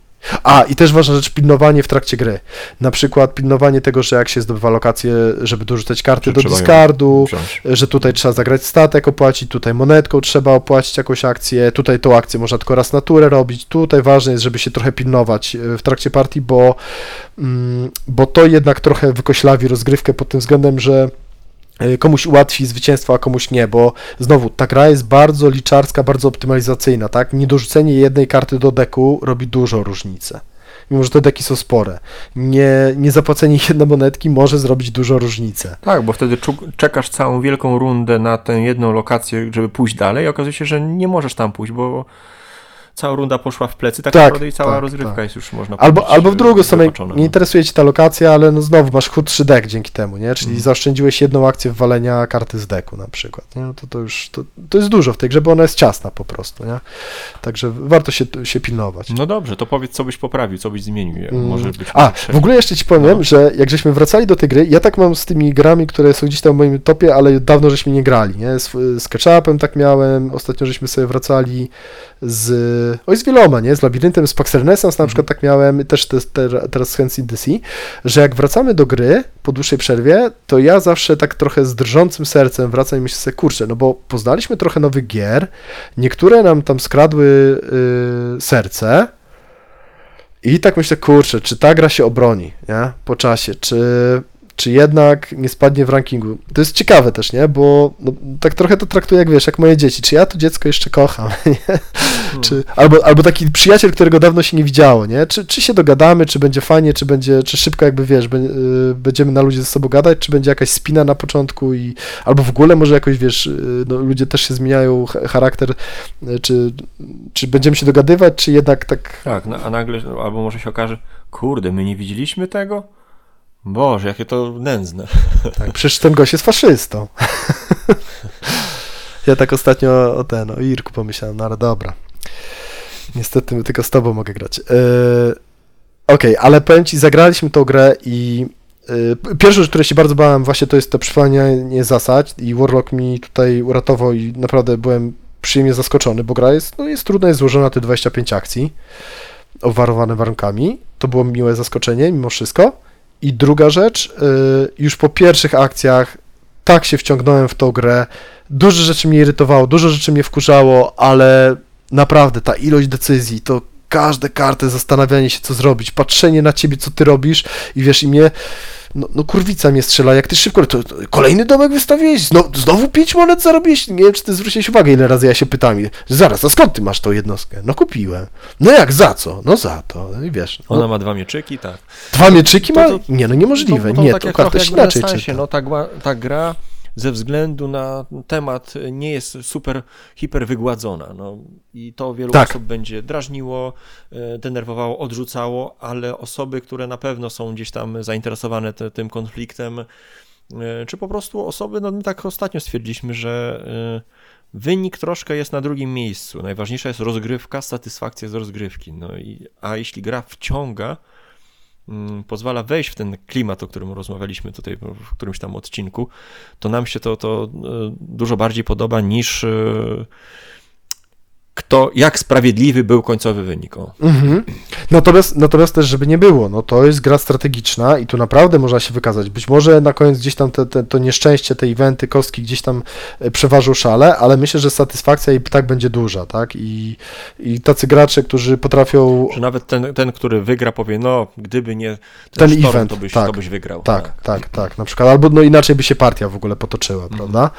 A, i też ważna rzecz, pilnowanie w trakcie gry. Na przykład pilnowanie tego, że jak się zdobywa lokację, żeby dorzucać karty Że do discardu, że tutaj trzeba zagrać statek, opłacić, tutaj monetką trzeba opłacić jakąś akcję, tutaj tą akcję można tylko raz na turę robić, tutaj ważne jest, żeby się trochę pilnować e, w trakcie partii, bo, mm, bo to jednak trochę wykoślawi rozgrywkę pod tym względem, że komuś ułatwi zwycięstwo, a komuś nie, bo znowu ta gra jest bardzo liczarska, bardzo optymalizacyjna, tak? Niedorzucenie jednej karty do deku robi dużą różnicę. Mimo, że te deki są spore. Nie, nie zapłacenie jednej monetki może zrobić dużą różnicę. Tak, bo wtedy czekasz całą wielką rundę na tę jedną lokację, żeby pójść dalej, i okazuje się, że nie możesz tam pójść, bo cała runda poszła w plecy, tak, Tak, naprawdę i cała tak, rozgrywka tak. jest już, można Albo, powiedzieć, albo w drugą stronę, nie no. interesuje cię ta lokacja, ale no znowu masz chudszy deck dzięki temu, nie? Czyli Mhm. zaoszczędziłeś jedną akcję wwalenia karty z deku na przykład, nie? No to, to już, to, to jest dużo w tej grze, bo ona jest ciasna po prostu, nie? Także warto się, się pilnować. No dobrze, to powiedz, co byś poprawił, co byś zmienił. Mm. Może być A, w ogóle jeszcze ci powiem, No. że jak żeśmy wracali do tej gry, ja tak mam z tymi grami, które są gdzieś tam w moim topie, ale dawno żeśmy nie grali, nie? Z, z Ketchupem tak miałem, ostatnio żeśmy sobie wracali z, oj z wieloma, nie? Z Labiryntem, z Pax Renaissance na przykład tak miałem, też te, te, teraz z Hands Sea, że jak wracamy do gry po dłuższej przerwie, to ja zawsze tak trochę z drżącym sercem wracam i myślę sobie, kurczę, no bo poznaliśmy trochę nowych gier, niektóre nam tam skradły y, serce, i tak myślę, kurczę, czy ta gra się obroni, nie? Po czasie, czy, czy jednak nie spadnie w rankingu. To jest ciekawe też, nie? Bo no, tak trochę to traktuję jak, wiesz, jak moje dzieci. Czy ja to dziecko jeszcze kocham, nie? Czy, albo, albo taki przyjaciel, którego dawno się nie widziało, nie? Czy, czy się dogadamy, czy będzie fajnie, czy będzie, czy szybko jakby, wiesz, y, będziemy na ludzie ze sobą gadać, czy będzie jakaś spina na początku i, albo w ogóle może jakoś, wiesz, y, no, ludzie też się zmieniają, ch- charakter, y, czy, czy będziemy się dogadywać, czy jednak tak Tak, no, a nagle, albo może się okaże, kurde, my nie widzieliśmy tego? Boże, jakie to nędzne. Tak, przecież ten gość jest faszystą. ja tak ostatnio o ten, o Irku pomyślałem, no ale dobra. Niestety tylko z tobą mogę grać. Yy, Okej, ale powiem ci, zagraliśmy tą grę i yy, pierwszą rzecz, której się bardzo bałem właśnie to jest to przypomnienie zasad i Warlock mi tutaj uratował i naprawdę byłem przyjemnie zaskoczony, bo gra jest, no jest trudna, jest złożona, te 25 akcji obwarowane warunkami. To było miłe zaskoczenie mimo wszystko. I druga rzecz, y, już po pierwszych akcjach tak się wciągnąłem w tą grę. Dużo rzeczy mnie irytowało, dużo rzeczy mnie wkurzało, ale naprawdę ta ilość decyzji, to każde karty, zastanawianie się, co zrobić, patrzenie na ciebie, co ty robisz i wiesz, i mnie, no, no kurwica mnie strzela, jak ty szybko, to, to kolejny domek wystawiłeś, znowu, znowu pięć monet zarobiłeś, nie wiem, czy ty zwróciłeś uwagę, ile razy ja się pytam, i, zaraz, a skąd ty masz tą jednostkę? No kupiłem. No jak, za co? No za to, no i wiesz, no, Ona ma dwa mieczyki, tak. dwa mieczyki ma? To- to- Nie, no niemożliwe, No, nie, tak to jak karta się inaczej czyta. No ta, gła- ta gra ze względu na temat nie jest super, hiper wygładzona. No, I to wielu Tak. osób będzie drażniło, e, denerwowało, odrzucało, ale osoby, które na pewno są gdzieś tam zainteresowane te, tym konfliktem, e, czy po prostu osoby, no my tak ostatnio stwierdziliśmy, że e, wynik troszkę jest na drugim miejscu. Najważniejsza jest rozgrywka, satysfakcja z rozgrywki. No i, a jeśli gra wciąga, pozwala wejść w ten klimat, o którym rozmawialiśmy tutaj w którymś tam odcinku, to nam się to, to e, dużo bardziej podoba niż e, kto, jak sprawiedliwy był końcowy wynik. O. Mhm. Natomiast, natomiast też, żeby nie było, no to jest gra strategiczna i tu naprawdę można się wykazać. Być może na koniec gdzieś tam te, te, to nieszczęście, te eventy, kostki gdzieś tam e, przeważą szale, ale myślę, że satysfakcja i tak będzie duża, tak? I, i tacy gracze, którzy potrafią... Że nawet ten, ten, który wygra, powie, no, gdyby nie Ten ten, event, to byś, tak. to byś wygrał. Tak, tak, tak, na przykład, albo no inaczej by się partia w ogóle potoczyła, prawda?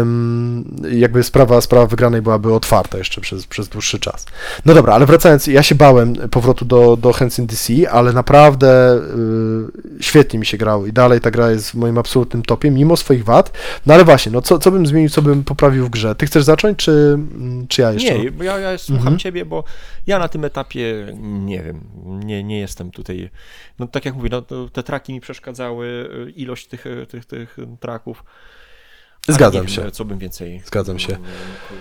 Ym, jakby sprawa, sprawa wygranej byłaby otwarta jeszcze przez, przez dłuższy czas. No dobra, ale wracając, ja się bałem powrotu do, do Hensyn DC, ale naprawdę y, świetnie mi się grało i dalej ta gra jest w moim absolutnym topie, mimo swoich wad. No ale właśnie, no co, co bym zmienił, co bym poprawił w grze? Ty chcesz zacząć, czy, czy ja jeszcze? Nie, bo ja, ja słucham Mhm. ciebie, bo ja na tym etapie nie wiem, nie, nie jestem tutaj. No tak jak mówię, no, to te traki mi przeszkadzały, y, ilość tych, y, tych, tych traków. Zgadzam się. Co bym więcej Zgadzam się. mm,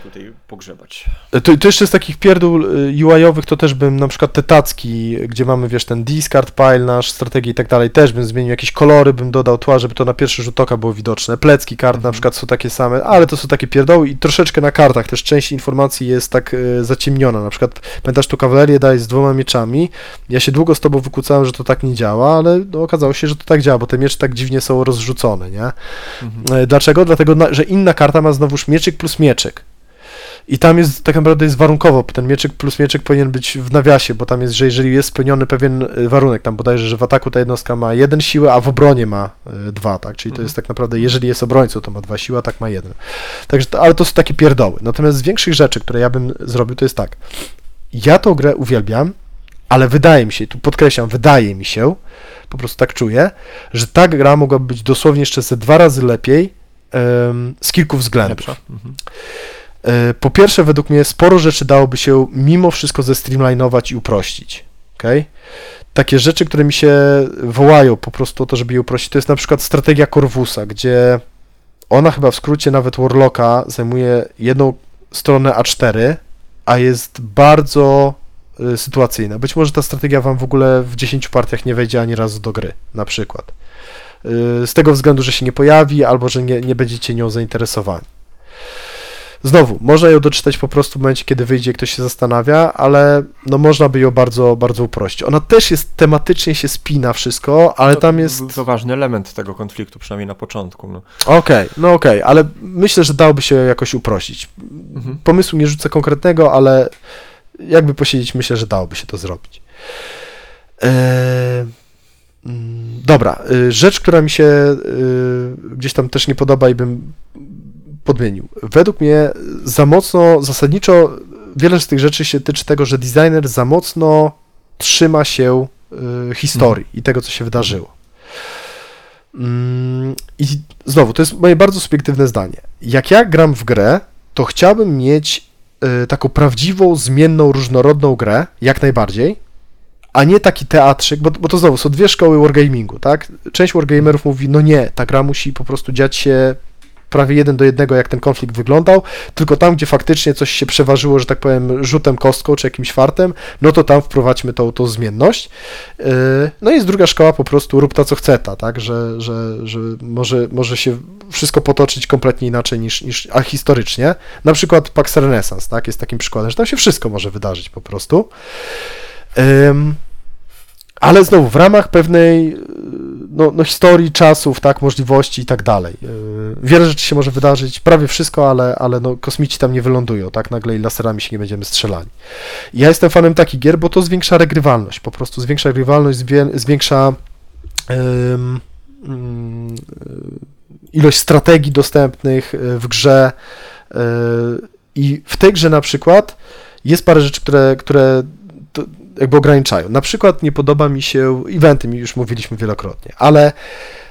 tutaj pogrzebać. To, to jeszcze z takich pierdół y, UI-owych to też bym na przykład te tacki, gdzie mamy, wiesz, ten discard pile nasz, strategię i tak dalej, też bym zmienił jakieś kolory, bym dodał tła, żeby to na pierwszy rzut oka było widoczne. Plecki kart na przykład są takie same, ale to są takie pierdoły i troszeczkę na kartach też część informacji jest tak y, zaciemniona. Na przykład pamiętasz tu kawalerię daj z dwoma mieczami. Ja się długo z tobą wykłócałem, że to tak nie działa, ale no, okazało się, że to tak działa, bo te miecze tak dziwnie są rozrzucone, nie? E, Dlaczego? Dlatego, na, że inna karta ma znowuż mieczyk plus mieczyk. I tam jest, tak naprawdę jest warunkowo, ten mieczyk plus mieczyk powinien być w nawiasie, bo tam jest, że jeżeli jest spełniony pewien y, warunek, tam bodajże, że w ataku ta jednostka ma jeden siłę, a w obronie ma y, dwa, tak? Czyli to jest tak naprawdę, jeżeli jest obrońcą, to ma dwa siły, a tak ma jeden. Także, ale to są takie pierdoły. Natomiast z większych rzeczy, które ja bym zrobił, to jest tak. Ja tą grę uwielbiam, ale wydaje mi się, tu podkreślam, wydaje mi się, po prostu tak czuję, że ta gra mogłaby być dosłownie jeszcze ze dwa razy lepiej z kilku względów. Mhm. E, Po pierwsze, według mnie sporo rzeczy dałoby się mimo wszystko zestreamlinować i uprościć. Okay? Takie rzeczy, które mi się wołają po prostu o to, żeby je uprościć, to jest na przykład strategia Corvusa, gdzie ona chyba w skrócie nawet Warlocka zajmuje jedną stronę A4, a jest bardzo y, sytuacyjna. Być może ta strategia wam w ogóle w 10 partiach nie wejdzie ani razu do gry, na przykład. Y, Z tego względu, że się nie pojawi, albo że nie, nie będziecie nią zainteresowani. Znowu, można ją doczytać po prostu w momencie, kiedy wyjdzie, ktoś się zastanawia, ale no można by ją bardzo, bardzo uprościć. Ona też jest tematycznie się spina wszystko, ale No, tam to jest. To ważny element tego konfliktu, przynajmniej na początku. No. Okej, no okej, ale myślę, że dałoby się jakoś uprościć. Mhm. Pomysłu nie rzucę konkretnego, ale jakby posiedzieć, myślę, że dałoby się to zrobić. Eee, dobra, y, rzecz, która mi się y, gdzieś tam też nie podoba i bym podmienił. Według mnie za mocno, zasadniczo wiele z tych rzeczy się tyczy tego, że designer za mocno trzyma się y, historii i tego, co się wydarzyło. Mm, I znowu, to jest moje bardzo subiektywne zdanie. Jak ja gram w grę, to chciałbym mieć taką prawdziwą, zmienną, różnorodną grę, jak najbardziej, a nie taki teatrzyk, bo, bo to znowu są dwie szkoły wargamingu, tak? Część wargamerów mówi, no nie, ta gra musi po prostu dziać się prawie jeden do jednego, jak ten konflikt wyglądał, tylko tam, gdzie faktycznie coś się przeważyło, że tak powiem, rzutem kostką czy jakimś fartem, no to tam wprowadźmy tą, tą zmienność. Yy, No i jest druga szkoła, po prostu rób to, co chce ta, tak, że, że, że może, może się wszystko potoczyć kompletnie inaczej niż, niż a historycznie. Na przykład Pax Renaissance, tak, jest takim przykładem, że tam się wszystko może wydarzyć po prostu. Ale znowu w ramach pewnej y, no, no, historii, czasów, tak, możliwości i tak dalej. Y, Wiele rzeczy się może wydarzyć, prawie wszystko, ale, ale no, kosmici tam nie wylądują, tak, nagle i laserami się nie będziemy strzelani. Ja jestem fanem takich gier, bo to zwiększa regrywalność, po prostu zwiększa regrywalność, zwię, zwiększa y, ilość strategii dostępnych w grze i w tej grze na przykład jest parę rzeczy, które, które jakby ograniczają. Na przykład nie podoba mi się, eventy mi już mówiliśmy wielokrotnie, ale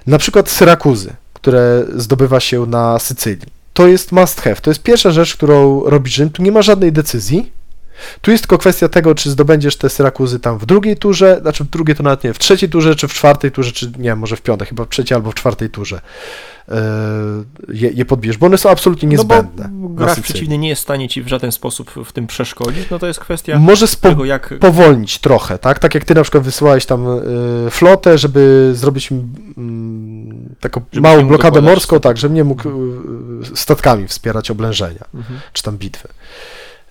na przykład Syrakuzy, które zdobywa się na Sycylii. To jest must have. To jest pierwsza rzecz, którą robi Rzym. Tu nie ma żadnej decyzji. Tu jest tylko kwestia tego, czy zdobędziesz te Syrakuzy tam w drugiej turze, znaczy w drugiej to nawet nie, w trzeciej turze, czy w czwartej turze, czy nie wiem, może w piątej, chyba w trzeciej albo w czwartej turze yy, je, je podbierz, bo one są absolutnie niezbędne. No bo gracz przeciwny nie jest w stanie ci w żaden sposób w tym przeszkodzić, no to jest kwestia Może spo, tego, jak... powolnić trochę, tak? Tak jak ty na przykład wysyłałeś tam y, flotę, żeby zrobić mm, taką Żeby małą blokadę morską, tak, żeby nie mógł y, statkami wspierać oblężenia, Mhm. czy tam bitwy.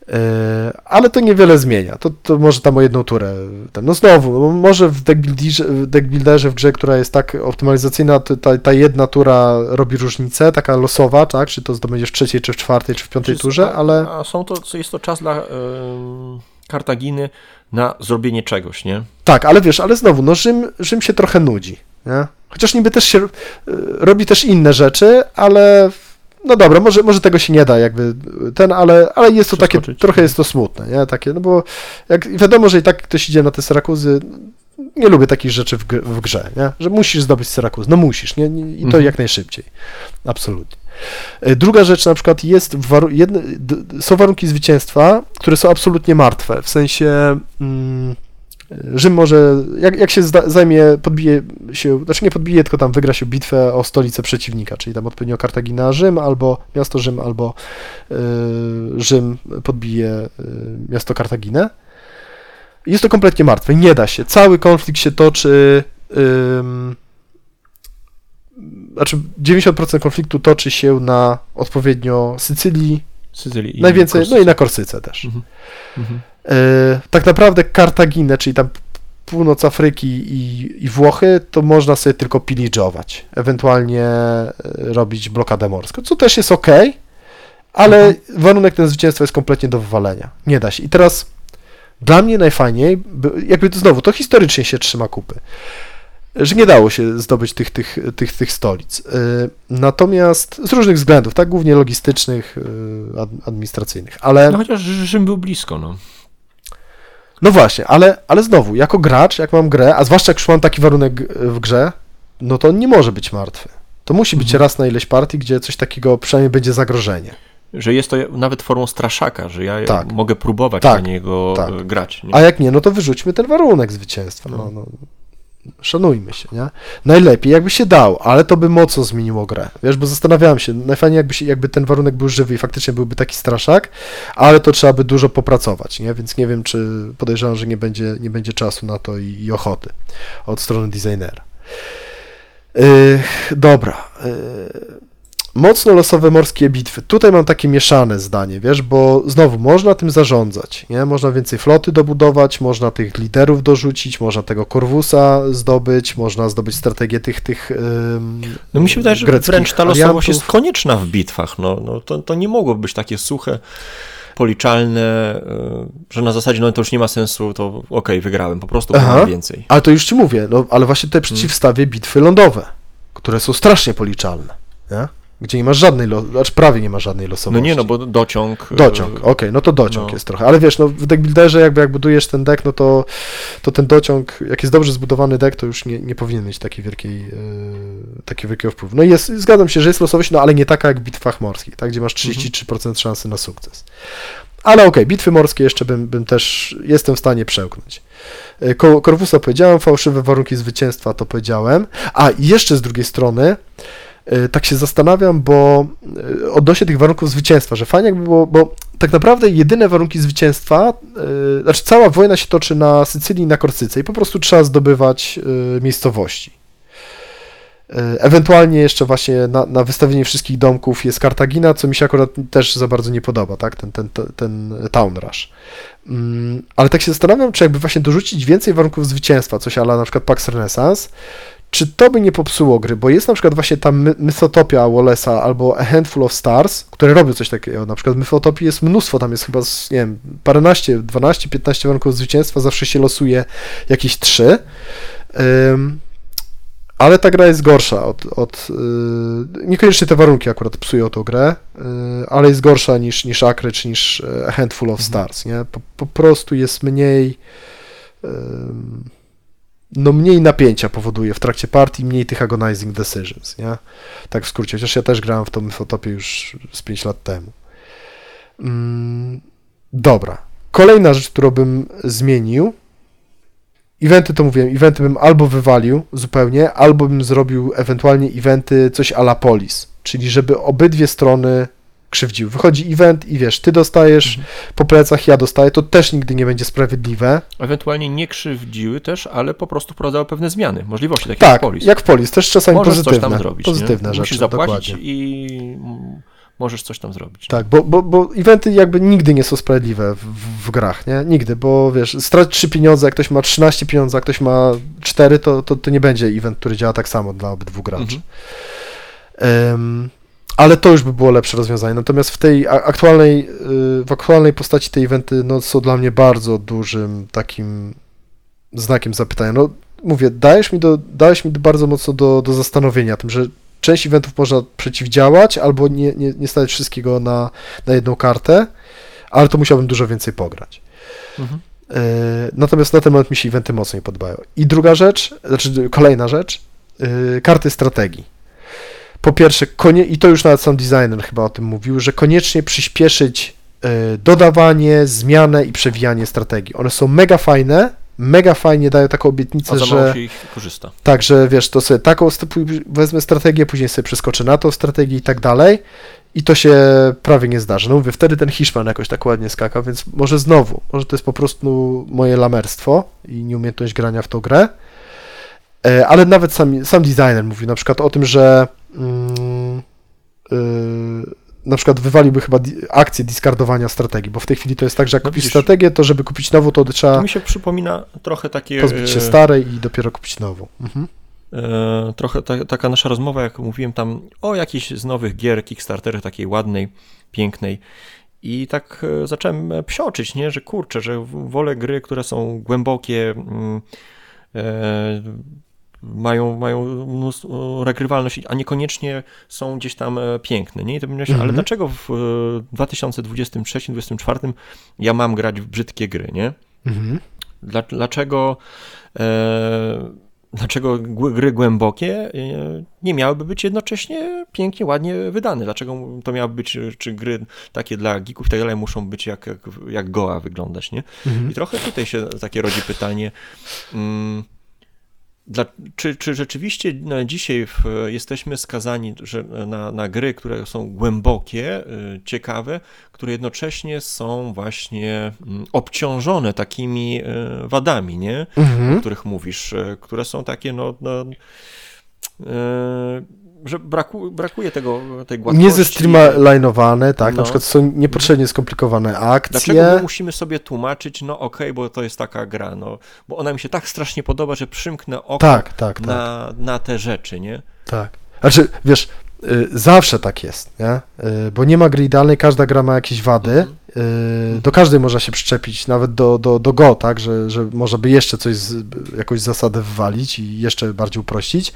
E, ale to niewiele zmienia. To, to może tam o jedną turę. No znowu, no może w deckbuilderze, w deckbuilderze w grze, która jest tak optymalizacyjna, ta, ta jedna tura robi różnicę, taka losowa, tak? Czy to zdobędziesz w trzeciej, czy w czwartej, czy w piątej turze, a- ale A są to, jest to czas dla ym, Kartaginy na zrobienie czegoś, nie? tak, ale wiesz, ale znowu, no Rzym, Rzym się trochę nudzi, nie? Chociaż niby też się y, robi też inne rzeczy, ale no dobra, może, może tego się nie da jakby ten, ale, ale jest to takie, trochę jest to smutne, nie? Takie, no bo jak wiadomo, że i tak ktoś idzie na te Syrakuzy, nie lubię takich rzeczy w, w grze, nie? Że musisz zdobyć Syrakuzy, no musisz, nie? I to Mhm. jak najszybciej, absolutnie. E, Druga rzecz na przykład jest, waru- jedne, są warunki zwycięstwa, które są absolutnie martwe, w sensie mm, Rzym może, jak, jak się zajmie, podbije się, znaczy nie podbije, tylko tam wygra się bitwę o stolicę przeciwnika, czyli tam odpowiednio Kartagina Rzym, albo miasto Rzym, albo y, Rzym podbije y, miasto Kartaginę. Jest to kompletnie martwe, nie da się. Cały konflikt się toczy. ym, znaczy 90% konfliktu toczy się na odpowiednio Sycylii, Sycylii najwięcej, no i na Korsyce też. Mhm. Mhm. E, tak naprawdę Kartaginę, czyli tam północ Afryki i, i Włochy, to można sobie tylko pilidżować, ewentualnie e, robić blokadę morską, co też jest ok, ale warunek ten zwycięstwa jest kompletnie do wywalenia. Nie da się. I teraz dla mnie najfajniej, by- jakby to znowu, to historycznie się trzyma kupy, że nie dało się zdobyć tych, tych, tych, tych stolic. E, Natomiast z różnych względów, tak, głównie logistycznych, ad- administracyjnych, ale... No chociaż Rzym był blisko, no. No właśnie, ale, ale znowu, jako gracz, jak mam grę, a zwłaszcza jak już mam taki warunek e, w grze, no to on nie może być martwy. To musi być Mhm. raz na ileś partii, gdzie coś takiego przynajmniej będzie zagrożenie. Że jest to nawet formą straszaka, że ja Tak. mogę próbować Tak, na niego tak. grać. Nie? A jak nie, no to wyrzućmy ten warunek zwycięstwa. No, No. no, szanujmy się, nie? Najlepiej jakby się dało, ale to by mocno zmieniło grę. Wiesz, bo zastanawiałem się, najfajniej jakby, się, jakby ten warunek był żywy i faktycznie byłby taki straszak, ale to trzeba by dużo popracować, nie? Więc nie wiem, czy podejrzewam, że nie będzie, nie będzie czasu na to i, i ochoty od strony designera. Yy, dobra. Yy, mocno losowe morskie bitwy. Tutaj mam takie mieszane zdanie, wiesz, bo znowu można tym zarządzać, nie? Można więcej floty dobudować, można tych liderów dorzucić, można tego Korwusa zdobyć, można zdobyć strategię tych tych ym, No mi się wydaje, że wręcz ta losowość aliantów. jest konieczna w bitwach. No, no to, to nie mogło być takie suche, policzalne, e, że na zasadzie no to już nie ma sensu, to okej, wygrałem, po prostu mam więcej. Ale to już ci mówię, no ale właśnie tutaj przeciwstawię bitwy lądowe, które są strasznie policzalne, nie? Gdzie nie masz żadnej, lo- znaczy prawie nie ma żadnej No losowości. nie, no bo dociąg... e, Dociąg, okej, no to dociąg no. jest trochę, ale wiesz, no w deckbuilderze jakby jak budujesz ten deck, no to, to ten dociąg, jak jest dobrze zbudowany deck, to już nie, nie powinien mieć takiej wielkiej, yy, takiego wielkiego wpływu. No i jest, zgadzam się, że jest losowość, no ale nie taka jak w bitwach morskich, tak, gdzie masz 33% szansy na sukces. Ale okej, bitwy morskie jeszcze bym, bym też, jestem w stanie przełknąć. Ko- Korwusa powiedziałem, fałszywe warunki zwycięstwa to powiedziałem, a jeszcze z drugiej strony, E, tak się zastanawiam, bo e, odnośnie tych warunków zwycięstwa, że fajnie jakby było, bo tak naprawdę jedyne warunki zwycięstwa, e, znaczy cała wojna się toczy na Sycylii i na Korsyce i po prostu trzeba zdobywać e, miejscowości. E, Ewentualnie jeszcze właśnie na, na wystawienie wszystkich domków jest Kartagina, co mi się akurat też za bardzo nie podoba, tak, ten, ten, ten, ten Town Rush. Mm, Ale tak się zastanawiam, czy jakby właśnie dorzucić więcej warunków zwycięstwa, coś ala na przykład Pax Renaissance, czy to by nie popsuło gry, bo jest na przykład właśnie ta My- Mythotopia Wallace'a albo A Handful of Stars, które robią coś takiego, na przykład w Mythotopii jest mnóstwo, tam jest chyba, nie wiem, paręnaście, 12, 15 warunków zwycięstwa, zawsze się losuje jakieś trzy, Ym, ale ta gra jest gorsza od, od yy, niekoniecznie te warunki akurat psują tą grę, yy, ale jest gorsza niż, niż Acre czy niż e, A Handful of Stars, nie? Po, po prostu jest mniej ym, no mniej napięcia powoduje w trakcie partii, mniej tych agonizing decisions, nie? Tak w skrócie, chociaż ja też grałem w tą Mythotopię już z 5 lat temu. Mm, dobra. Kolejna rzecz, którą bym zmienił, eventy to mówiłem, eventy bym albo wywalił zupełnie, albo bym zrobił ewentualnie eventy coś a la polis, czyli żeby obydwie strony krzywdził. Wychodzi event i wiesz, ty dostajesz po plecach, ja dostaję, to też nigdy nie będzie sprawiedliwe. Ewentualnie nie krzywdziły też, ale po prostu wprowadzały pewne zmiany, możliwości takie Tak, jak polis. jak w polis, też czasami Możesz pozytywne, coś tam zrobić. pozytywne nie? rzeczy, Musisz zapłacić dokładnie. i możesz coś tam zrobić. Tak, bo, bo, bo eventy jakby nigdy nie są sprawiedliwe w, w, w grach, nie? Nigdy, bo wiesz, strać 3 pieniądze, jak ktoś ma 13 pieniędzy, a ktoś ma 4, to, to, to nie będzie event, który działa tak samo dla obydwu graczy. Mhm. Em, ale to już by było lepsze rozwiązanie. Natomiast w tej aktualnej, y, w aktualnej postaci te eventy no, są dla mnie bardzo dużym takim znakiem zapytania. No mówię, dajesz mi, do, dałeś mi bardzo mocno do, do zastanowienia tym, że część eventów można przeciwdziałać albo nie, nie, nie stawiać wszystkiego na, na jedną kartę, ale to musiałbym dużo więcej pograć. Mhm. E, Natomiast na ten moment mi się eventy mocno nie podobają. I druga rzecz, znaczy kolejna rzecz, e, karty strategii. Po pierwsze, konie, i to już nawet sam designer chyba o tym mówił, że koniecznie przyspieszyć e, dodawanie, zmianę i przewijanie strategii. One są mega fajne, mega fajnie dają taką obietnicę, A że się ich korzysta. tak, że wiesz, to sobie taką wezmę strategię, później sobie przeskoczę na tą strategię i tak dalej. I to się prawie nie zdarzy. No mówię, wtedy ten Hiszpan jakoś tak ładnie skakał, więc może znowu, może to jest po prostu moje lamerstwo i nieumiejętność grania w tą grę. E, Ale nawet sam, sam designer mówił na przykład o tym, że mm, y, na przykład wywaliłby chyba akcję discardowania strategii, bo w tej chwili to jest tak, że jak No kupisz strategię, to żeby kupić nową, to To trzeba mi się przypomina trochę takie... pozbyć się e, starej i dopiero kupić nową. Mhm. E, trochę ta, taka nasza rozmowa, jak mówiłem tam o jakiejś z nowych gier Kickstarter, takiej ładnej, pięknej. I tak e, zacząłem e, psioczyć, nie? że kurczę, że wolę gry, które są głębokie, mm, e, mają, mają mnóstwo, regrywalność, a niekoniecznie są gdzieś tam e, piękne. Nie? I to bym myślał, ale Mhm. dlaczego w e, 2023-2024 ja mam grać w brzydkie gry, nie? Mhm. Dla, dlaczego, e, dlaczego gry głębokie e, nie miałyby być jednocześnie pięknie, ładnie wydane? Dlaczego to miały być, czy, czy gry takie dla geeków i tak dalej muszą być jak, jak, jak Goa wyglądać, nie? Mhm. I trochę tutaj się takie rodzi pytanie, mm, dla, czy, czy rzeczywiście no, dzisiaj w, jesteśmy skazani że, na, na gry, które są głębokie, y, ciekawe, które jednocześnie są właśnie mm, obciążone takimi y, wadami, nie? o Mhm. których mówisz, y, które są takie, no, no że braku, brakuje tego, tej gładkości. Nie zestreamlinowane, tak, No. na przykład są niepotrzebnie skomplikowane akcje. Dlaczego my musimy sobie tłumaczyć, no okej, bo to jest taka gra, no, bo ona mi się tak strasznie podoba, że przymknę oko Tak, tak, tak, na, na te rzeczy, nie? tak. Znaczy, wiesz, y, zawsze tak jest, nie? Y, bo nie ma gry idealnej, każda gra ma jakieś wady. Mhm. y, Do każdej można się przyczepić, nawet do, do, do Go, tak, że, że można by jeszcze coś, z, jakąś zasadę wywalić i jeszcze bardziej uprościć.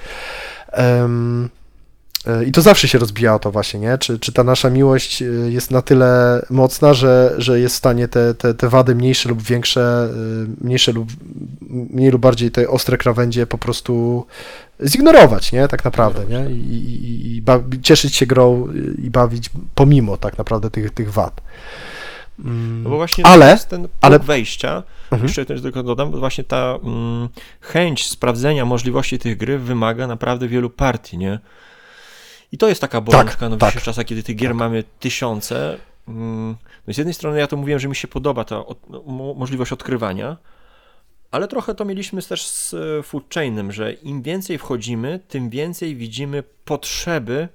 I to zawsze się rozbija o to właśnie, nie? Czy, czy ta nasza miłość y, jest na tyle mocna, że, że jest w stanie te, te, te wady mniejsze lub większe, y, mniejsze lub mniej lub bardziej te ostre krawędzie po prostu zignorować, nie? Tak naprawdę, nie? I, i, i- bawi- cieszyć się grą y, i bawić pomimo tak naprawdę tych, tych wad. Mm, No bo właśnie Ale- jest ten punkt ale- wejścia, Mhm. jeszcze tylko dodam, bo właśnie ta mm, chęć sprawdzenia możliwości tych gry wymaga naprawdę wielu partii, nie? I to jest taka bolączka, no w tak. dzisiejszych czasach, kiedy tych gier mamy tysiące. Mm, no z jednej strony ja to mówiłem, że mi się podoba ta mo- możliwość odkrywania, ale trochę to mieliśmy też z e, Food Chainem, że im więcej wchodzimy, tym więcej widzimy potrzeby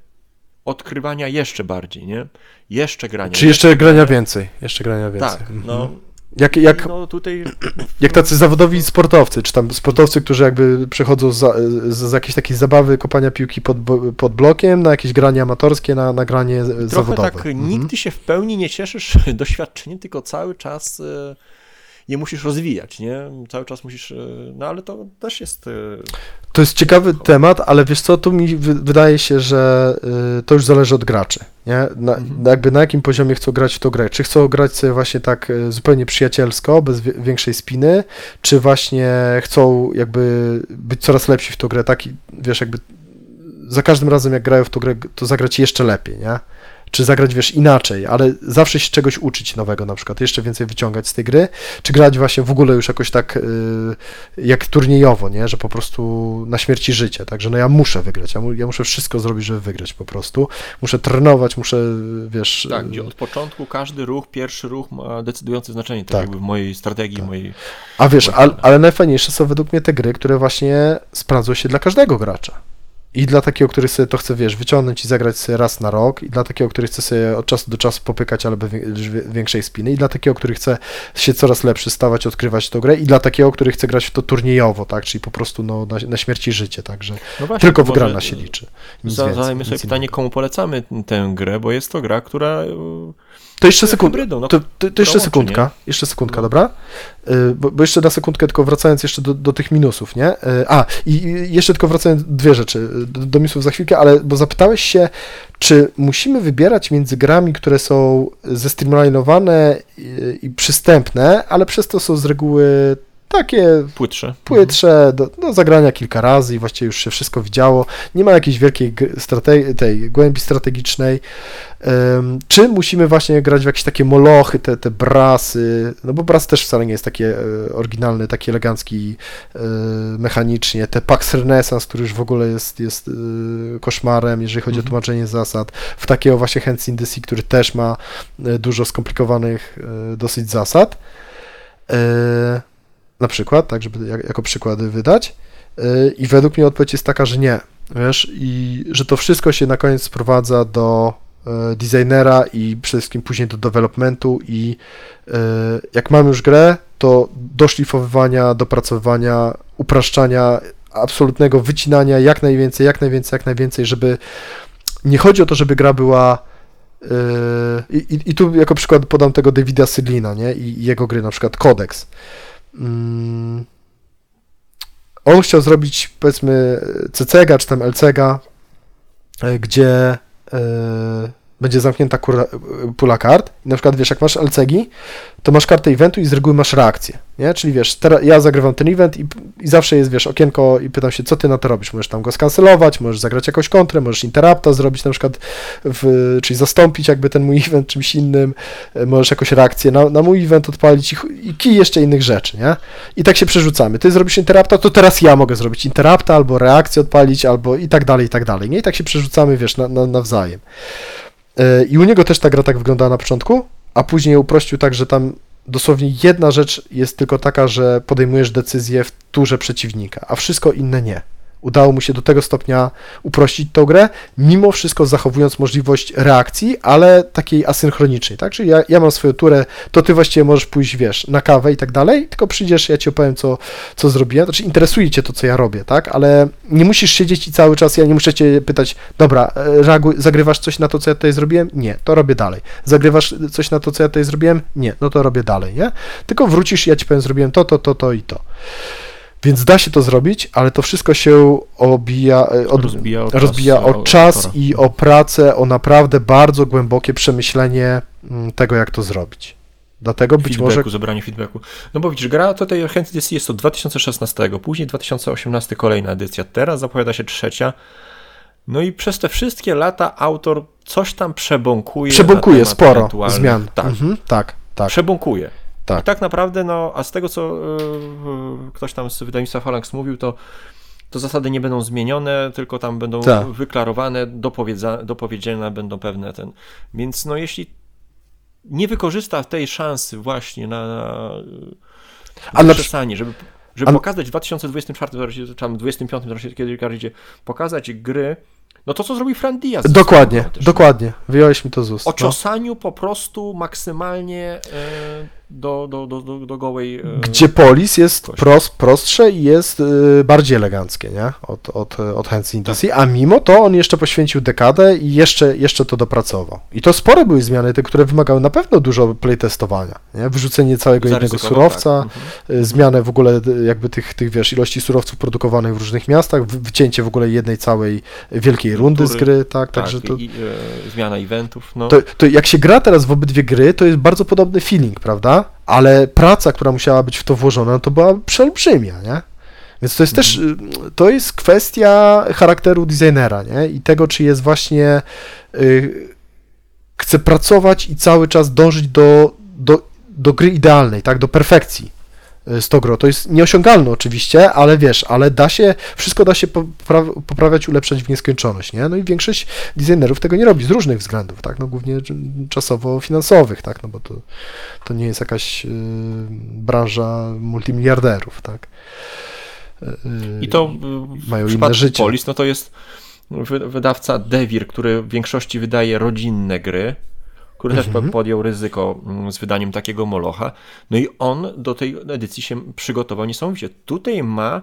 odkrywania jeszcze bardziej, nie? Jeszcze grania. Czy jeszcze grania więcej? Jeszcze grania więcej. Tak, Mhm. no, Jak, jak, no tutaj jak tacy zawodowi sportowcy, czy tam sportowcy, którzy jakby przychodzą za, z, z jakiejś takiej zabawy kopania piłki pod, pod blokiem, na jakieś granie amatorskie, na, na granie trochę zawodowe. tak Mhm. nigdy się w pełni nie cieszysz doświadczeniem, tylko cały czas e, je musisz rozwijać, nie? Cały czas musisz, e, no ale to też jest, e, To jest ciekawy temat, ale wiesz co, tu mi wy- wydaje się, że y, to już zależy od graczy, nie? Na, Mhm. jakby na jakim poziomie chcą grać w tą grę. Czy chcą grać sobie właśnie tak zupełnie przyjacielsko, bez większej spiny, czy właśnie chcą jakby być coraz lepsi w tą grę, taki, wiesz, jakby za każdym razem jak grają w tą grę, to zagrać jeszcze lepiej, nie? Czy zagrać, wiesz, inaczej, ale zawsze się czegoś uczyć nowego na przykład, jeszcze więcej wyciągać z tej gry, czy grać właśnie w ogóle już jakoś tak y, jak turniejowo, nie? Że po prostu na śmierci życia, także no ja muszę wygrać, ja, mu, ja muszę wszystko zrobić, żeby wygrać po prostu, muszę trenować, muszę, wiesz... tak, y, gdzie od początku każdy ruch, pierwszy ruch ma decydujące znaczenie, tak, Tak. jakby w mojej strategii, Tak. mojej... A wiesz, ale, ale najfajniejsze są według mnie te gry, które właśnie sprawdzą się dla każdego gracza. I dla takiego, który sobie to chce, wiesz, wyciągnąć i zagrać sobie raz na rok, i dla takiego, który chce sobie od czasu do czasu popykać, ale bez większej spiny, i dla takiego, który chce się coraz lepszy stawać, odkrywać tę grę, i dla takiego, który chce grać w to turniejowo, tak, czyli po prostu no, na, na śmierć i życie, także No właśnie, tylko wygrana się liczy. Nic za- więcej, Zadajmy sobie pytanie, innego. komu polecamy tę grę, bo jest to gra, która To jeszcze sekund, no, to, to, to jeszcze sekundka, jeszcze sekundka, No. dobra? Y, Bo, bo jeszcze na sekundkę, tylko wracając jeszcze do, do tych minusów, nie? Y, A, i i jeszcze tylko wracając, dwie rzeczy, y, do, do minusów za chwilkę, ale bo zapytałeś się, czy musimy wybierać między grami, które są zestreamlinowane i, i przystępne, ale przez to są z reguły takie płytsze. płytsze, do, do zagrania kilka razy i właściwie już się wszystko widziało. Nie ma jakiejś wielkiej gry- strate- tej głębi strategicznej. Em, czy musimy właśnie grać w jakieś takie molochy, te, te brasy, no bo bras też wcale nie jest takie e, oryginalny, taki elegancki e, mechanicznie. Te Pax Renaissance, który już w ogóle jest, jest e, koszmarem, jeżeli chodzi Mhm. o tłumaczenie zasad. W takiego właśnie Hands in the Sea, który też ma e, dużo skomplikowanych e, dosyć zasad. Na przykład, tak, żeby jak, jako przykłady wydać. Yy, I według mnie odpowiedź jest taka, że nie. Wiesz, i że to wszystko się na koniec sprowadza do e, designera i przede wszystkim później do developmentu i e, jak mamy już grę, to doszlifowywania, dopracowywania, upraszczania, absolutnego wycinania jak najwięcej, jak najwięcej, jak najwięcej, żeby nie chodzi o to, żeby gra była i, i, I tu jako przykład podam tego Davida Sydlina, nie? I, jego gry, na przykład Codex. Mm. On chciał zrobić, powiedzmy, CCG czy tam LCG, e, gdzie e, będzie zamknięta kura, e, pula kart. I na przykład, wiesz, jak masz LCG, to masz kartę eventu i z reguły masz reakcję, nie? Czyli wiesz, teraz ja zagrywam ten event i, i zawsze jest, wiesz, okienko i pytam się, co ty na to robisz? Możesz tam go skancelować, możesz zagrać jakąś kontrę, możesz interrupta zrobić na przykład, w, czyli zastąpić jakby ten mój event czymś innym, e, możesz jakąś reakcję na, na mój event odpalić i, i kij jeszcze innych rzeczy, nie? I tak się przerzucamy. Ty zrobisz interrupta, to teraz ja mogę zrobić interrupta, albo reakcję odpalić, albo i tak dalej, i tak dalej, nie? I tak się przerzucamy, wiesz, na, na, nawzajem. E, I u niego też ta gra tak wyglądała na początku, a później uprościł tak, że tam dosłownie jedna rzecz jest tylko taka, że podejmujesz decyzję w turze przeciwnika, a wszystko inne nie. Udało mu się do tego stopnia uprościć tą grę, mimo wszystko zachowując możliwość reakcji, ale takiej asynchronicznej, tak? Czyli ja, ja mam swoją turę, to ty właściwie możesz pójść, wiesz, na kawę i tak dalej, tylko przyjdziesz, ja ci opowiem, co, co zrobiłem, znaczy interesuje cię to, co ja robię, tak? Ale nie musisz siedzieć i cały czas, ja nie muszę cię pytać, dobra, e, reaguj, zagrywasz coś na to, co ja tutaj zrobiłem? Nie, to robię dalej. Zagrywasz coś na to, co ja tutaj zrobiłem? Nie, no to robię dalej, nie? Tylko wrócisz ja ci powiem, zrobiłem to, to, to, to i to. Więc da się to zrobić, ale to wszystko się obija, e, od, Rozbija o czas, rozbija e, o czas autora. i o pracę, o naprawdę bardzo głębokie przemyślenie mm, tego, jak to zrobić. Dlatego być feedbacku, może zebranie feedbacku. No bo widzisz, gra tutaj Hands DC jest od 2016, później 2018 kolejna edycja, teraz zapowiada się trzecia. No i przez te wszystkie lata autor coś tam przebąkuje. przebąkuje sporo zmian. Tak, Mhm, tak, tak. przebąkuje. Tak. I tak naprawdę, no, a z tego, co y, y, ktoś tam z wydawnictwa Phalanx mówił, to, to zasady nie będą zmienione, tylko tam będą Tak. wyklarowane, dopowiedziane będą pewne ten. Więc no, jeśli nie wykorzysta tej szansy właśnie na, na, przesanie, żeby, żeby a- pokazać w 2024 czy tam 2025 rocznie, kiedy idzie, pokazać gry, no to co zrobił Fran Diaz. Dokładnie, też. dokładnie. Wyjąłeś mi to z ust. O no. ciosaniu po prostu maksymalnie e, do, do, do, do, do gołej. E, Gdzie polis jest prost, prostsze i jest y, bardziej eleganckie, nie? Od, od, od Hands in the Sea, a mimo to on jeszcze poświęcił dekadę i jeszcze, jeszcze to dopracował. I to spore były zmiany, te, które wymagały na pewno dużo playtestowania, nie? Wyrzucenie całego jednego zaryzykował, surowca, Tak. zmianę w ogóle jakby tych, tych, wiesz, ilości surowców produkowanych w różnych miastach, wy- wycięcie w ogóle jednej całej wielkiej rundy z gry, tak? Tak, Także to, i, e, zmiana eventów. No. to, to jak się gra teraz w obydwie gry, to jest bardzo podobny feeling, prawda? Ale praca, która musiała być w to włożona, no to była przeolbrzymia, nie? Więc to jest też, y, to jest kwestia charakteru designera, nie? I tego, czy jest właśnie, y, chce pracować i cały czas dążyć do, do, do gry idealnej, tak? Do perfekcji y, grą. To jest nieosiągalne oczywiście, ale wiesz, ale da się, wszystko da się popra- poprawiać, ulepszać w nieskończoność, nie? No i większość designerów tego nie robi z różnych względów, tak? No głównie czasowo-finansowych, tak? No bo to, to nie jest jakaś y, branża multimiliarderów, tak? I to mają y, w inne życie. Polis, no to jest wy- wydawca Devir, który w większości wydaje rodzinne gry, który też Mhm. po- podjął ryzyko mm, z wydaniem takiego Molocha. No i on do tej edycji się przygotował niesamowicie. Tutaj ma,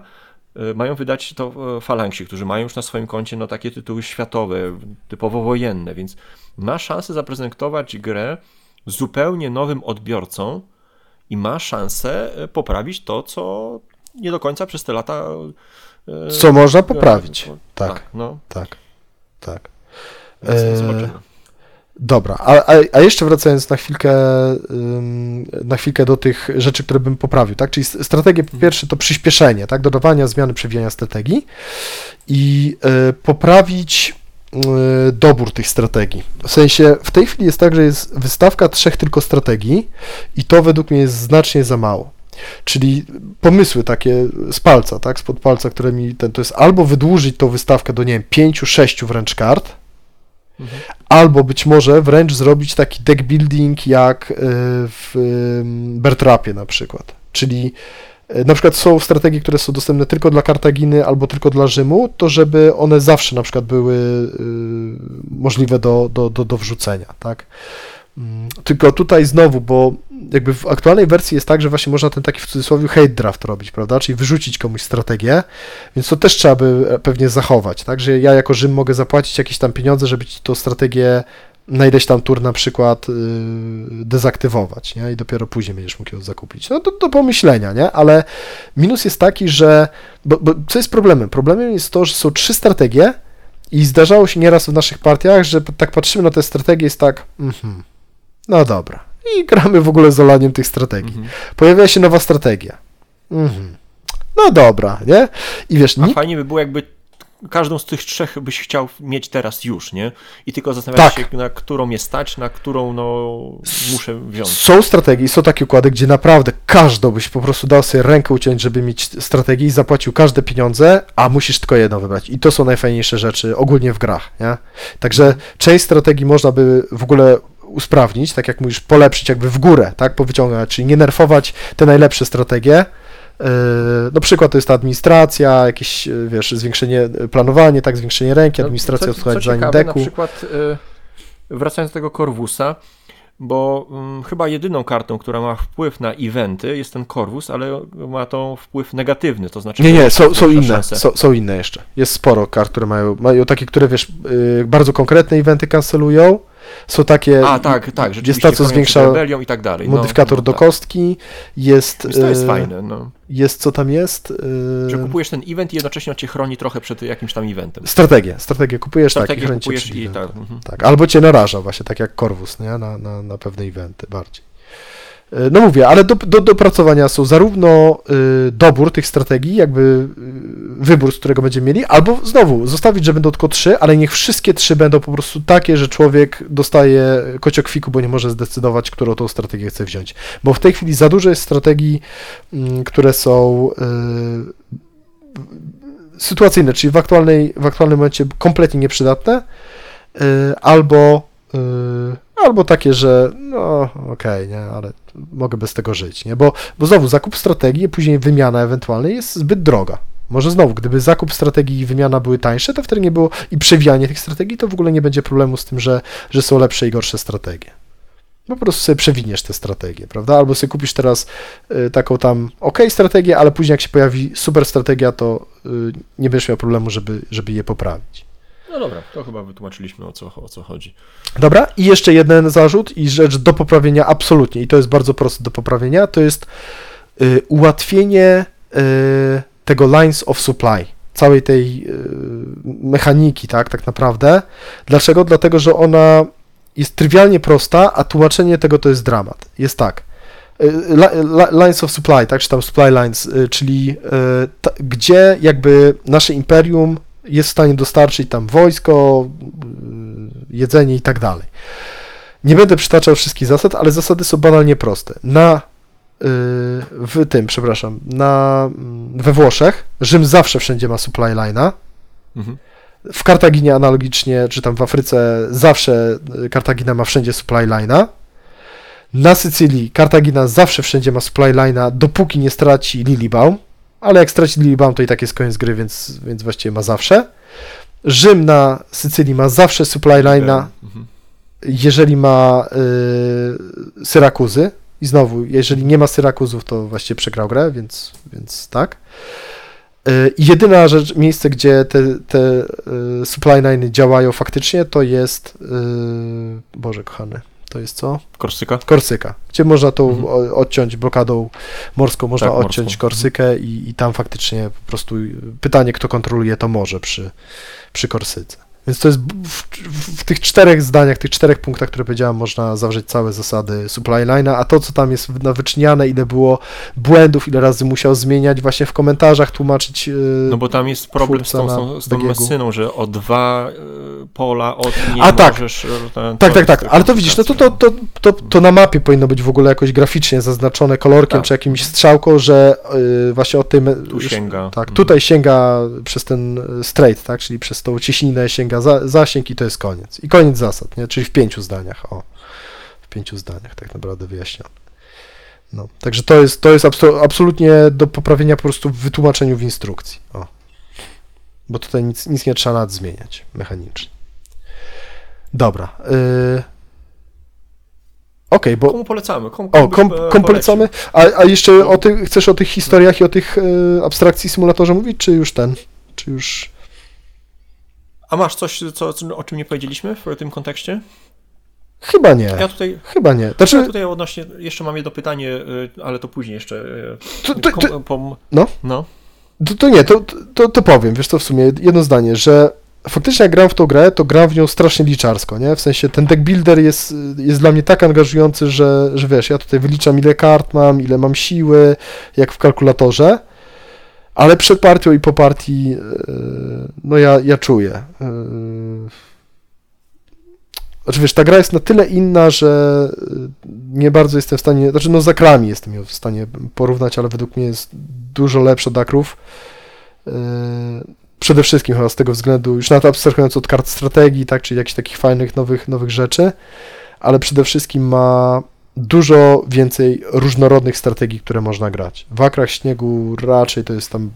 y, mają wydać to y, Falangsi, którzy mają już na swoim koncie no, takie tytuły światowe, typowo wojenne, więc ma szansę zaprezentować grę zupełnie nowym odbiorcą i ma szansę y, poprawić to, co nie do końca przez te lata. Co można poprawić. no, Tak, no. tak, tak. E, zobaczymy. Dobra, a, a, jeszcze wracając na chwilkę, na chwilkę do tych rzeczy, które bym poprawił, tak? Czyli strategię po pierwsze to przyspieszenie, tak? Dodawania, zmiany, przewijania strategii i y, poprawić y, dobór tych strategii. W sensie w tej chwili jest tak, że jest wystawka trzech tylko strategii i to według mnie jest znacznie za mało. Czyli pomysły takie z palca, tak? Spod palca, które mi ten, to jest albo wydłużyć tą wystawkę do, nie wiem, pięciu, sześciu wręcz kart, albo być może wręcz zrobić taki deck building jak y, w Bertrapie na przykład. Czyli y, na przykład są strategie, które są dostępne tylko dla Kartaginy albo tylko dla Rzymu, to żeby one zawsze na przykład były y, możliwe do, do, do, do wrzucenia, tak? Mm, Tylko tutaj znowu, bo jakby w aktualnej wersji jest tak, że właśnie można ten taki w cudzysłowie hate draft robić, prawda? Czyli wyrzucić komuś strategię, więc to też trzeba by e, pewnie zachować, tak? Że ja jako Rzym mogę zapłacić jakieś tam pieniądze, żeby ci tą strategię na ileś tam tur na przykład yy, dezaktywować, nie? I dopiero później będziesz mógł ją zakupić. No to do pomyślenia, nie? Ale minus jest taki, że... Bo, bo co jest problemem? Problemem jest to, że są trzy strategie i zdarzało się nieraz w naszych partiach, że tak patrzymy na te strategie jest tak, mhm, no dobra. I gramy w ogóle z olaniem tych strategii. Mhm. Pojawia się nowa strategia. Mhm. No dobra, nie? I wiesz, A nikt, fajnie by było, jakby każdą z tych trzech byś chciał mieć teraz już, nie? I tylko zastanawiać Tak. się, na którą mnie stać, na którą no muszę wziąć. są strategie, są takie układy, gdzie naprawdę każdą byś po prostu dał sobie rękę uciąć, żeby mieć strategię i zapłacił każde pieniądze, a musisz tylko jedną wybrać. I to są najfajniejsze rzeczy ogólnie w grach, nie? Także część strategii można by w ogóle usprawnić, tak jak mówisz, polepszyć jakby w górę, tak, powyciągać, czyli nie nerfować te najlepsze strategie. Yy, No przykład to jest ta administracja, jakieś, yy, wiesz, zwiększenie, yy, planowanie, tak, zwiększenie ręki, administracja No, co, co ciekawe, deku. na przykład y, wracając do tego Corvusa, bo mm, chyba jedyną kartą, która ma wpływ na eventy jest ten Corvus, ale ma to wpływ negatywny, to znaczy... Nie, nie, są, są inne, są, są inne jeszcze. Jest sporo kart, które mają, mają takie, które wiesz, yy, bardzo konkretne eventy kancelują. Są takie, A, tak, tak, jest ta, co zwiększa rebelią i tak dalej. no, modyfikator no, do tak. kostki, jest, Więc to jest yy, fajne, no. jest, co tam jest? Że Yy, kupujesz ten event i jednocześnie on cię chroni trochę przed jakimś tam eventem. Strategię, strategię kupujesz, tak, i Strategię cię kupujesz i eventem. tak. mhm. Tak, albo cię naraża właśnie, tak jak Corvus, nie? Na, na, na pewne eventy bardziej. E, No mówię, ale do, do dopracowania są zarówno y, dobór tych strategii, jakby y, wybór, z którego będziemy mieli, albo znowu zostawić, że będą tylko trzy, ale niech wszystkie trzy będą po prostu takie, że człowiek dostaje kociokwiku, bo nie może zdecydować, którą tą strategię chce wziąć. Bo w tej chwili za dużo jest strategii, mm, które są y, sytuacyjne, czyli w, aktualnej, w aktualnym momencie kompletnie nieprzydatne, y, albo, y, albo takie, że no okej, nie, ale mogę bez tego żyć, nie, bo, bo znowu zakup strategii, później wymiana ewentualna jest zbyt droga. Może znowu, gdyby zakup strategii i wymiana były tańsze, to wtedy nie było i przewijanie tych strategii, to w ogóle nie będzie problemu z tym, że, że są lepsze i gorsze strategie. Po prostu sobie przewiniesz te strategie, prawda? Albo sobie kupisz teraz y, taką tam ok strategię, ale później jak się pojawi super strategia, to y, nie będziesz miał problemu, żeby, żeby je poprawić. No dobra, to chyba wytłumaczyliśmy o co, o co chodzi. Dobra, i jeszcze jeden zarzut i rzecz do poprawienia absolutnie, i to jest bardzo proste do poprawienia, to jest y, ułatwienie y, tego lines of supply, całej tej y, mechaniki, tak, tak naprawdę. Dlaczego? Dlatego, że ona jest trywialnie prosta, a tłumaczenie tego to jest dramat. Jest tak. y, li- li- Lines of supply, tak, czy tam supply lines, y, czyli y, ta, gdzie jakby nasze imperium jest w stanie dostarczyć tam wojsko, y, jedzenie i tak dalej. Nie będę przytaczał wszystkich zasad, ale zasady są banalnie proste. Na y, w tym, przepraszam, na, mm, we Włoszech Rzym zawsze wszędzie ma supply line'a. Mhm. W Kartaginie analogicznie, czy tam w Afryce zawsze y, Kartagina ma wszędzie supply line'a. Na Sycylii Kartagina zawsze wszędzie ma supply line'a, dopóki nie straci Lilibaum. Ale jak straci Lilibam, to i tak jest koniec gry, więc, więc właściwie ma zawsze. Rzym na Sycylii ma zawsze supply line'a, Mhm. jeżeli ma y, Syrakuzy. I znowu, jeżeli nie ma Syrakuzów, to właściwie przegrał grę, więc, więc tak. Y, jedyna rzecz, miejsce, gdzie te, te y, supply line'y działają faktycznie, to jest, y, Boże kochany, to jest co? Korsyka? Korsyka, gdzie można tą Mhm. odciąć blokadą morską, można Tak, morską. odciąć Korsykę i, i tam faktycznie po prostu pytanie, kto kontroluje to morze przy, przy Korsyce. Więc to jest w, w, w tych czterech zdaniach, tych czterech punktach, które powiedziałem, można zawrzeć całe zasady supply line'a, a to, co tam jest na wyczyniane, ile było błędów, ile razy musiał zmieniać, właśnie w komentarzach tłumaczyć. yy, No bo tam jest problem z tą, z tą, z że o dwa y, pola od nie A tak. możesz... y, ten- Tak, tak, tak, ale to widzisz, no to, to, to, to, to na mapie powinno być w ogóle jakoś graficznie zaznaczone kolorkiem Tak. czy jakimś strzałką, że y, właśnie tej... me- Tu sięga. Tak, Mhm. tutaj sięga przez ten straight, tak, czyli przez tą cieśninę sięga za, zasięg i to jest koniec. I koniec zasad, nie? Czyli w pięciu zdaniach, o. W pięciu zdaniach tak naprawdę wyjaśnione. No, także to jest, to jest abso- absolutnie do poprawienia po prostu w wytłumaczeniu w instrukcji, o. Bo tutaj nic, nic nie trzeba nawet zmieniać mechanicznie. Dobra. Y... Okej, bo Komu polecamy? Komu, o, komu kom, e, kom polecamy. A, a jeszcze o tych, chcesz o tych historiach i o tych e, abstrakcji symulatorze mówić, czy już ten? Czy już. A masz coś, co, co, o czym nie powiedzieliśmy w tym kontekście? Chyba nie. Ja tutaj, Chyba nie. ja Znaczy, tutaj odnośnie, jeszcze mam jedno pytanie, y, ale to później jeszcze. y, to, to, to, kom- no. no. to, to nie, to, to, to powiem, wiesz to w sumie jedno zdanie, że faktycznie jak gram w tą grę, to gram w nią strasznie liczarsko, nie? W sensie ten deck builder jest, jest dla mnie tak angażujący, że, że wiesz, ja tutaj wyliczam ile kart mam, ile mam siły, jak w kalkulatorze, ale przed partią i po partii, yy, no ja, ja czuję. Yy, Znaczy wiesz, ta gra jest na tyle inna, że yy, nie bardzo jestem w stanie, znaczy no z akrami jestem ją w stanie porównać, ale według mnie jest dużo lepsza od akrów. Przede wszystkim chyba z tego względu, już nawet abstrahując od kart strategii, tak, czyli jakichś takich fajnych nowych, nowych rzeczy, ale przede wszystkim ma dużo więcej różnorodnych strategii, które można grać. W akrach śniegu raczej to jest tam,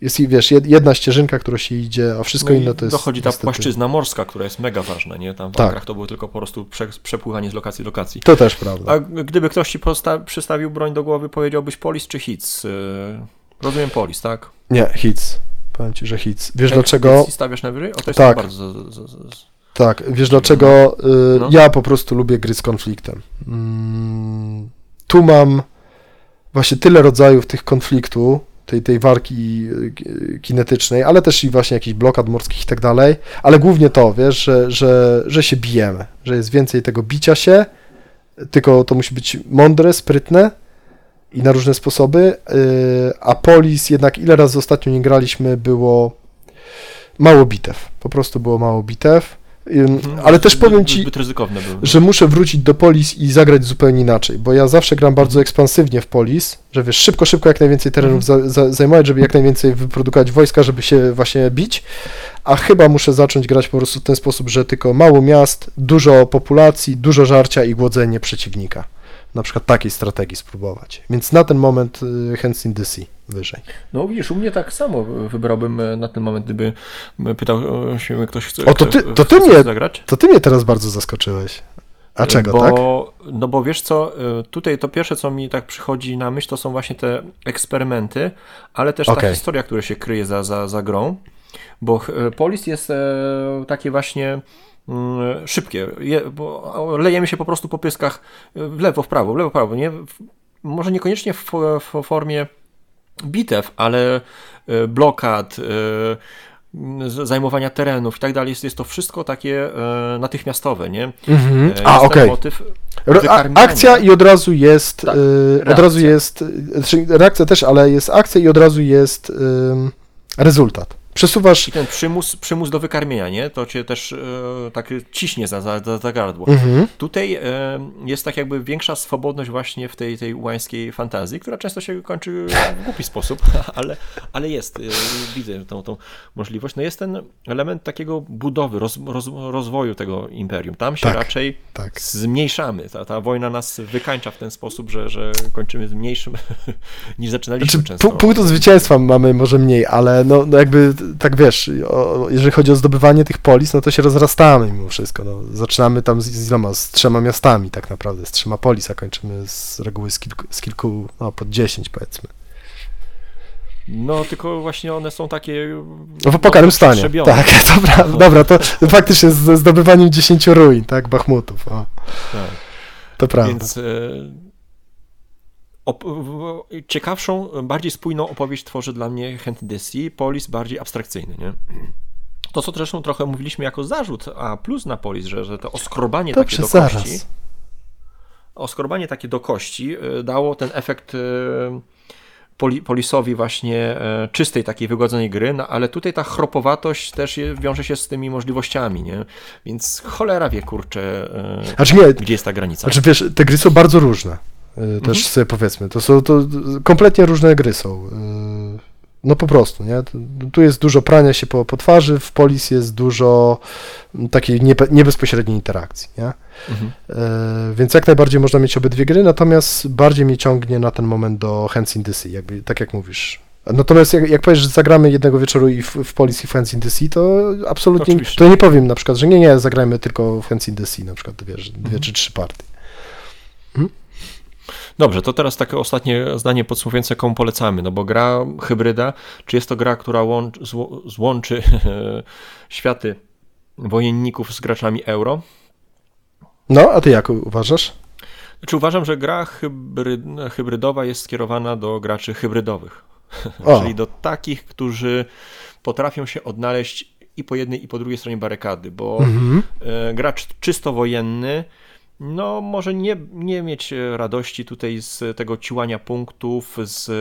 jest wiesz, jed- jedna ścieżynka, którą się idzie, a wszystko No inne to jest Dochodzi ta niestety- płaszczyzna morska, która jest mega ważna, nie? Tam w Tak. tak. to było tylko po prostu prze, przepływanie z lokacji do lokacji. To też prawda. A gdyby ktoś ci przystawił broń do głowy, powiedziałbyś polis czy hits? Y, Rozumiem polis, tak? Nie, hits. Powiem ci, że hits. Wiesz Jak dlaczego? hits stawiasz na wyżej? O, to jest Tak. bardzo... Z, z, z, Tak, wiesz dlaczego? Y, No. Ja po prostu lubię gry z konfliktem. Mm, tu mam właśnie tyle rodzajów tych konfliktu, tej, tej walki y, ki- kinetycznej, ale też i właśnie jakichś blokad morskich i tak dalej, ale głównie to, wiesz, że, że, że się bijemy, że jest więcej tego bicia się, tylko to musi być mądre, sprytne i na różne sposoby, y, a Polis jednak ile razy ostatnio nie graliśmy było mało bitew, po prostu było mało bitew. Ale też powiem ci, że muszę wrócić do Polis i zagrać zupełnie inaczej, bo ja zawsze gram bardzo ekspansywnie w Polis, że wiesz, szybko, szybko jak najwięcej terenów za, za, zajmować, żeby jak najwięcej wyprodukować wojska, żeby się właśnie bić, a chyba muszę zacząć grać po prostu w ten sposób, że tylko mało miast, dużo populacji, dużo żarcia i głodzenie przeciwnika. Na przykład takiej strategii spróbować. Więc na ten moment y, Hands in the Sea wyżej. No widzisz, u mnie tak samo wybrałbym e, na ten moment, gdyby My Pytał e, się, ktoś chce, O, to ty- to ty mnie- zagrać? To ty mnie teraz bardzo zaskoczyłeś. A czego, bo, tak? No bo wiesz co, tutaj to pierwsze, co mi tak przychodzi na myśl, to są właśnie te eksperymenty, ale też ta Okej. historia, która się kryje za, za, za grą, bo Polis jest e, takie właśnie mm, szybkie, je, bo lejemy się po prostu po pyskach e, w lewo, w prawo, w lewo, w prawo, nie? Może niekoniecznie w, w formie bitew, ale e, blokad, e, zajmowania terenów i tak dalej, jest, jest to wszystko takie e, natychmiastowe, nie? Mhm. A, okej. wykarmiania. Akcja i od razu jest. Tak, od razu jest. Znaczy reakcja też, ale jest akcja i od razu jest rezultat. Przesuwasz... I ten przymus, przymus do wykarmienia, nie? To cię też e, tak ciśnie za, za, za, gardło. Mhm. Tutaj e, jest tak jakby większa swobodność właśnie w tej, tej łańskiej fantazji, która często się kończy w głupi sposób, ale, ale jest, e, widzę tą, tą możliwość. No jest ten element takiego budowy, roz, roz, rozwoju tego imperium. Tam się Tak, raczej tak. zmniejszamy. Ta, ta wojna nas wykańcza w ten sposób, że, że kończymy z mniejszym niż zaczynaliśmy Znaczy, często. pu- punktu zwycięstwa mamy może mniej, ale no, no jakby tak wiesz, o, jeżeli chodzi o zdobywanie tych polis, no to się rozrastamy mimo wszystko. No, zaczynamy tam z, z iloma, z trzema miastami tak naprawdę, z trzema polis, a kończymy z reguły z kilku, z kilku no pod dziesięć powiedzmy. No, tylko właśnie one są takie... No w opokarym stanie. przetrzebione. Tak, to prawda. Dobra, to faktycznie ze zdobywaniem dziesięciu ruin, tak, Bachmutów. O, Tak. to prawda. Więc e, ciekawszą, bardziej spójną opowieść tworzy dla mnie Henty Desi, Polis bardziej abstrakcyjny, nie? To, co zresztą trochę mówiliśmy jako zarzut, a plus na Polis, że, że to oskrobanie takie Dobrze, do zaraz. kości, oskrobanie takie do kości e, dało ten efekt e, poli, Polisowi właśnie e, czystej, takiej wygodzonej gry, no, ale tutaj ta chropowatość też wiąże się z tymi możliwościami, nie? Więc cholera wie, kurczę, Znaczy nie, gdzie jest ta granica. Znaczy wiesz, te gry są bardzo różne. Y, Mhm. Też sobie powiedzmy. To są to kompletnie różne gry są. y, No po prostu, nie? Tu- jest dużo prania się po, po twarzy, w Polis jest dużo takiej nie, niebezpośredniej interakcji, nie? Mhm. Y, Więc jak najbardziej można mieć obydwie gry, natomiast bardziej mnie ciągnie na ten moment do Hands in the Sea, jakby, tak jak mówisz. Natomiast jak, jak powiesz, że zagramy jednego wieczoru i w, w Police i w Hands in the Sea, to absolutnie, Oczywiście. to nie powiem na przykład, że nie, nie, zagrajmy tylko w Hands in the Sea, na przykład, wiesz, dwie Mhm. czy trzy partie. Dobrze, to teraz takie ostatnie zdanie podsumowujące, komu polecamy, no bo gra hybryda, czy jest to gra, która łącz, zło, złączy światy wojenników z graczami euro? No, a ty jak uważasz? Znaczy uważam, że gra hybryd, hybrydowa jest skierowana do graczy hybrydowych, czyli do takich, którzy potrafią się odnaleźć i po jednej i po drugiej stronie barykady, bo Mhm. e, gracz czysto wojenny no może nie, nie mieć e, radości tutaj z tego ciłania punktów, z e,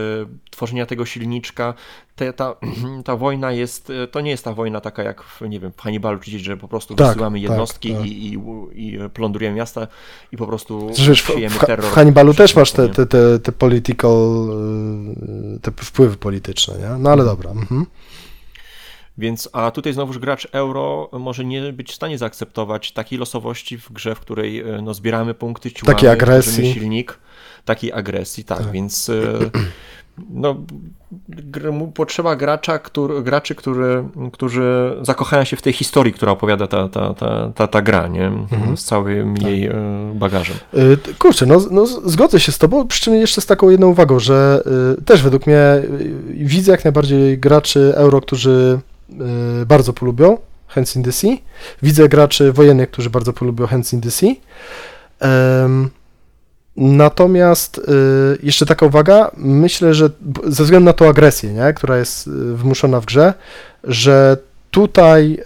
tworzenia tego silniczka. Te, ta, ta wojna jest, e, to nie jest ta wojna taka jak w, nie wiem, w Hannibalu, czyli że po prostu Tak, wysyłamy tak, jednostki tak. I, i, i plądrujemy miasta i po prostu wiesz, w, siejemy w, terror. w Hannibalu też masz te, te, te, te political, te wpływy polityczne, nie? No ale dobra. Mhm. Więc, a tutaj znowuż gracz euro może nie być w stanie zaakceptować takiej losowości w grze, w której e, no, zbieramy punkty, ciłamy, Takiej agresji. silnik, takiej agresji, tak, Tak. więc e, no, potrzeba gracza, który, graczy, który, którzy zakochają się w tej historii, która opowiada ta, ta, ta, ta, ta gra, nie? Mhm. z całym jej e, bagażem. Kurczę, no, no zgodzę się z tobą, przy czym jeszcze z taką jedną uwagą, że też według mnie widzę jak najbardziej graczy euro, którzy bardzo polubią Hands in the Sea. Widzę graczy wojennych, którzy bardzo polubią Hands in the Sea. Em, Natomiast y, jeszcze taka uwaga, myślę, że ze względu na tą agresję, nie, która jest y, wymuszona w grze, że tutaj y,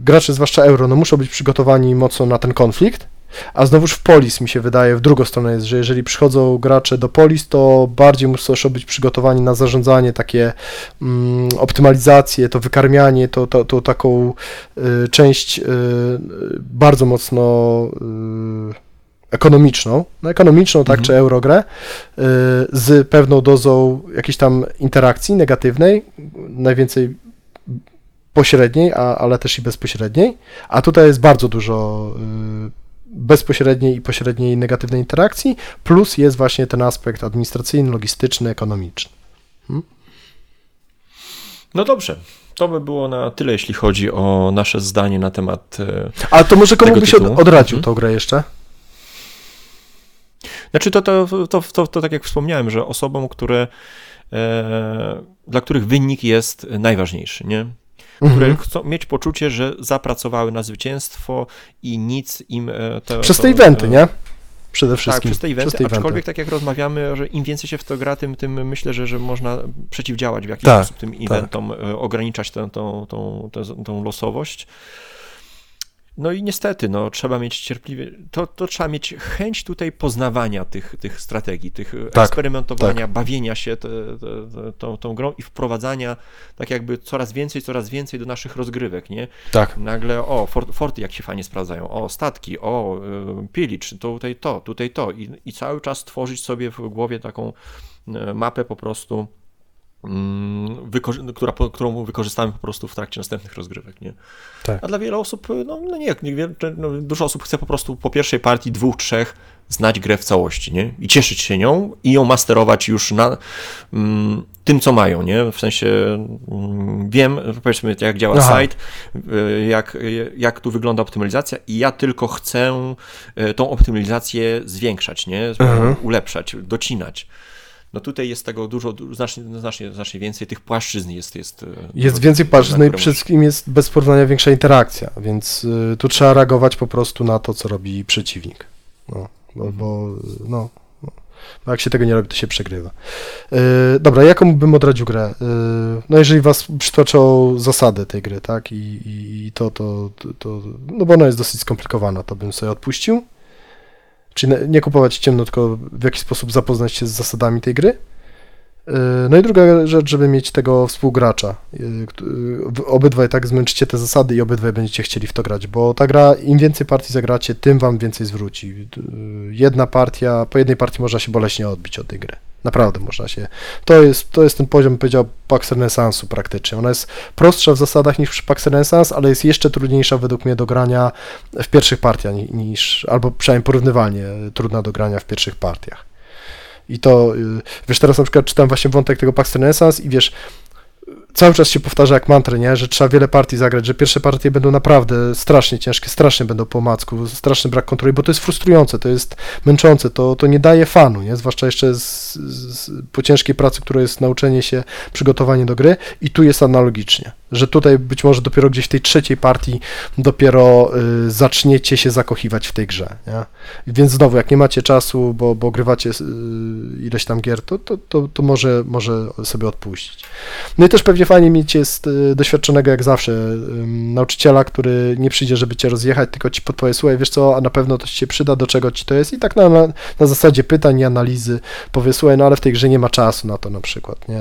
gracze, zwłaszcza euro, no muszą być przygotowani mocno na ten konflikt, a znowuż w Polis mi się wydaje, w drugą stronę jest, że jeżeli przychodzą gracze do Polis, to bardziej muszą być przygotowani na zarządzanie, takie mm, optymalizację, to wykarmianie, to, to, to taką y, część y, bardzo mocno y, ekonomiczną, no ekonomiczną, tak, Mhm. czy eurogrę, y, z pewną dozą jakiejś tam interakcji negatywnej, najwięcej pośredniej, a, ale też i bezpośredniej, a tutaj jest bardzo dużo y, bezpośredniej i pośredniej negatywnej interakcji, plus jest właśnie ten aspekt administracyjny, logistyczny, ekonomiczny. No dobrze, to by było na tyle, jeśli chodzi o nasze zdanie na temat e, A to może komu byś od, odradził Mhm. tą grę jeszcze? Znaczy to, to, to, to, to tak jak wspomniałem, że osobom, które, e, dla których wynik jest najważniejszy, nie? Które Mhm. chcą mieć poczucie, że zapracowały na zwycięstwo i nic im... E, Przez to, te eventy, e, nie? Przede Tak, wszystkim. przez te eventy, Przez te aczkolwiek eventy. tak jak rozmawiamy, że im więcej się w to gra, tym, tym myślę, że, że można przeciwdziałać w jakiś Tak, sposób tym eventom, e, ograniczać tę, tą, tą, tę, tą losowość. No i niestety, no, trzeba mieć cierpliwie, to, to trzeba mieć chęć tutaj poznawania tych, tych strategii, tych Tak, eksperymentowania, bawienia się te, te, tą, tą grą i wprowadzania tak jakby coraz więcej, coraz więcej do naszych rozgrywek, nie? Tak. Nagle, o, fort, forty jak się fajnie sprawdzają, o, statki, o, y, pilicz, to tutaj to, tutaj to i, i cały czas tworzyć sobie w głowie taką y, mapę po prostu, która, po- którą wykorzystamy po prostu w trakcie następnych rozgrywek, nie? Tak. A dla wielu osób, no, no nie, nie wie- no, dużo osób chce po prostu po pierwszej partii, dwóch, trzech znać grę w całości, nie? I cieszyć się nią i ją masterować już na mm, tym, co mają, nie? W sensie mm, wiem, powiedzmy, jak działa Aha. site, y, jak, jak tu wygląda optymalizacja i ja tylko chcę y, tą optymalizację zwiększać, nie? Mhm. Ulepszać, docinać. No tutaj jest tego dużo, du- znacznie, znacznie, znacznie więcej, tych płaszczyzn jest. Jest, y, Jest dużo- więcej płaszczyzn, no i które przede wszystkim jest bez porównania większa interakcja, więc y, tu trzeba reagować po prostu na to, co robi przeciwnik. No, bo, Mhm. bo no, no, jak się tego nie robi, to się przegrywa. Y, dobra, jaką bym odradził grę? Y, no jeżeli was przytłaczą zasady tej gry, tak, i, i, i to, to, to, to, no bo ona jest dosyć skomplikowana, to bym sobie odpuścił. Czyli nie- kupować ciemno, tylko w jakiś sposób zapoznać się z zasadami tej gry. Yy, No i druga rzecz, żeby mieć tego współgracza. Yy, wy Obydwaj tak zmęczycie te zasady i obydwaj będziecie chcieli w to grać, bo ta gra, im więcej partii zagracie, tym wam więcej zwróci. Jedna partia, po jednej partii można się boleśnie odbić od tej gry. Naprawdę można się. To jest, to jest ten poziom, powiedział, Pax Renaissance'u praktycznie. Ona jest prostsza w zasadach niż Pax Renaissance, ale jest jeszcze trudniejsza według mnie do grania w pierwszych partiach ni- niż, albo przynajmniej porównywalnie trudna do grania w pierwszych partiach. I to, y, wiesz, teraz na przykład czytam właśnie wątek tego Pax Renaissance i wiesz, cały czas się powtarza jak mantrę, nie? że trzeba wiele partii zagrać, że pierwsze partie będą naprawdę strasznie ciężkie, strasznie będą po omacku, straszny brak kontroli, bo to jest frustrujące, to jest męczące, to, to nie daje fanu, nie? zwłaszcza jeszcze z, z, po ciężkiej pracy, która jest nauczenie się, przygotowanie do gry i tu jest analogicznie, że tutaj być może dopiero gdzieś w tej trzeciej partii dopiero y, zaczniecie się zakochiwać w tej grze, nie? Więc znowu, jak nie macie czasu, bo, bo grywacie y, ileś tam gier, to, to, to, to może, może sobie odpuścić. No i też pewnie fajnie mieć jest y, doświadczonego jak zawsze ym, nauczyciela, który nie przyjdzie, żeby cię rozjechać, tylko ci podpowie, słuchaj, wiesz co, a na pewno to ci się przyda, do czego ci to jest i tak na, na, na zasadzie pytań i analizy powie, słuchaj, no ale w tej grze nie ma czasu na to na przykład, nie?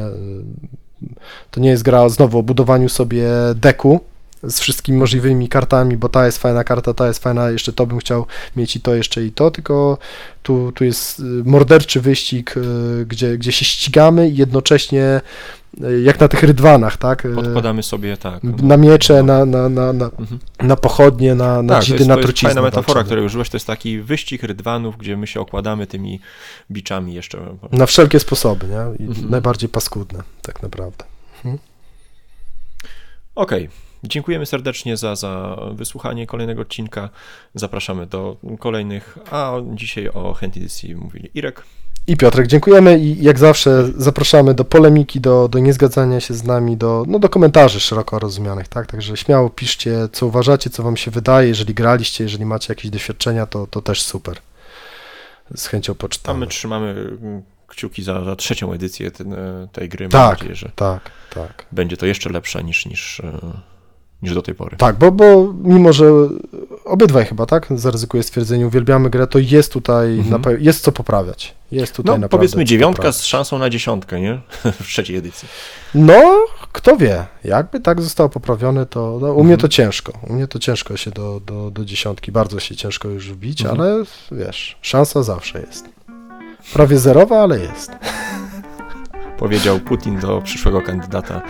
To nie jest gra znowu o budowaniu sobie deku, z wszystkimi możliwymi kartami, bo ta jest fajna karta, ta jest fajna, jeszcze to bym chciał mieć i to, jeszcze i to, tylko tu, tu jest y, morderczy wyścig, y, gdzie, gdzie się ścigamy i jednocześnie jak na tych rydwanach, tak? Y, Podkładamy sobie tak. Na miecze, na, na, na, na, Mhm. na pochodnie, na, na Tak, dzidy, jest, na truciznę. fajna metafora, której użyłeś, to jest taki wyścig rydwanów, gdzie my się okładamy tymi biczami jeszcze. Na wszelkie sposoby, nie? Mhm. najbardziej paskudne, tak naprawdę. Okej, dziękujemy serdecznie za, za wysłuchanie kolejnego odcinka. Zapraszamy do kolejnych, a dzisiaj o Hand Edycji mówili Irek. I Piotrek, dziękujemy i jak zawsze zapraszamy do polemiki, do, do niezgadzania się z nami, do, no, do komentarzy szeroko rozumianych, tak? Także śmiało piszcie, co uważacie, co wam się wydaje, jeżeli graliście, jeżeli macie jakieś doświadczenia, to, to też super. Z chęcią A poczytamy. my trzymamy kciuki za, za trzecią edycję ten, e, tej gry. Mam Tak. nadzieję, że Tak, tak. będzie to jeszcze lepsze niż, niż, e, niż do tej pory. Tak, bo, bo mimo, że obydwaj chyba, tak, zaryzykuję stwierdzenie, uwielbiamy grę, to jest tutaj, Mhm. na, jest co poprawiać. Jest tutaj No, powiedzmy dziewiątka poprawiać. z szansą na dziesiątkę, nie? w trzeciej edycji. No, kto wie, jakby tak zostało poprawione, to no, u mnie Mhm. to ciężko. U mnie to ciężko się do, do, do dziesiątki, bardzo się ciężko już wbić, Mhm. ale wiesz, szansa zawsze jest. Prawie zerowa, ale jest. Powiedział Putin do przyszłego kandydata,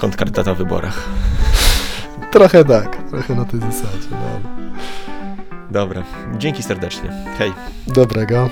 kontrkandydata w wyborach. Trochę tak, trochę na tej zasadzie. No. Dobra, dzięki serdecznie. Hej. Dobrego.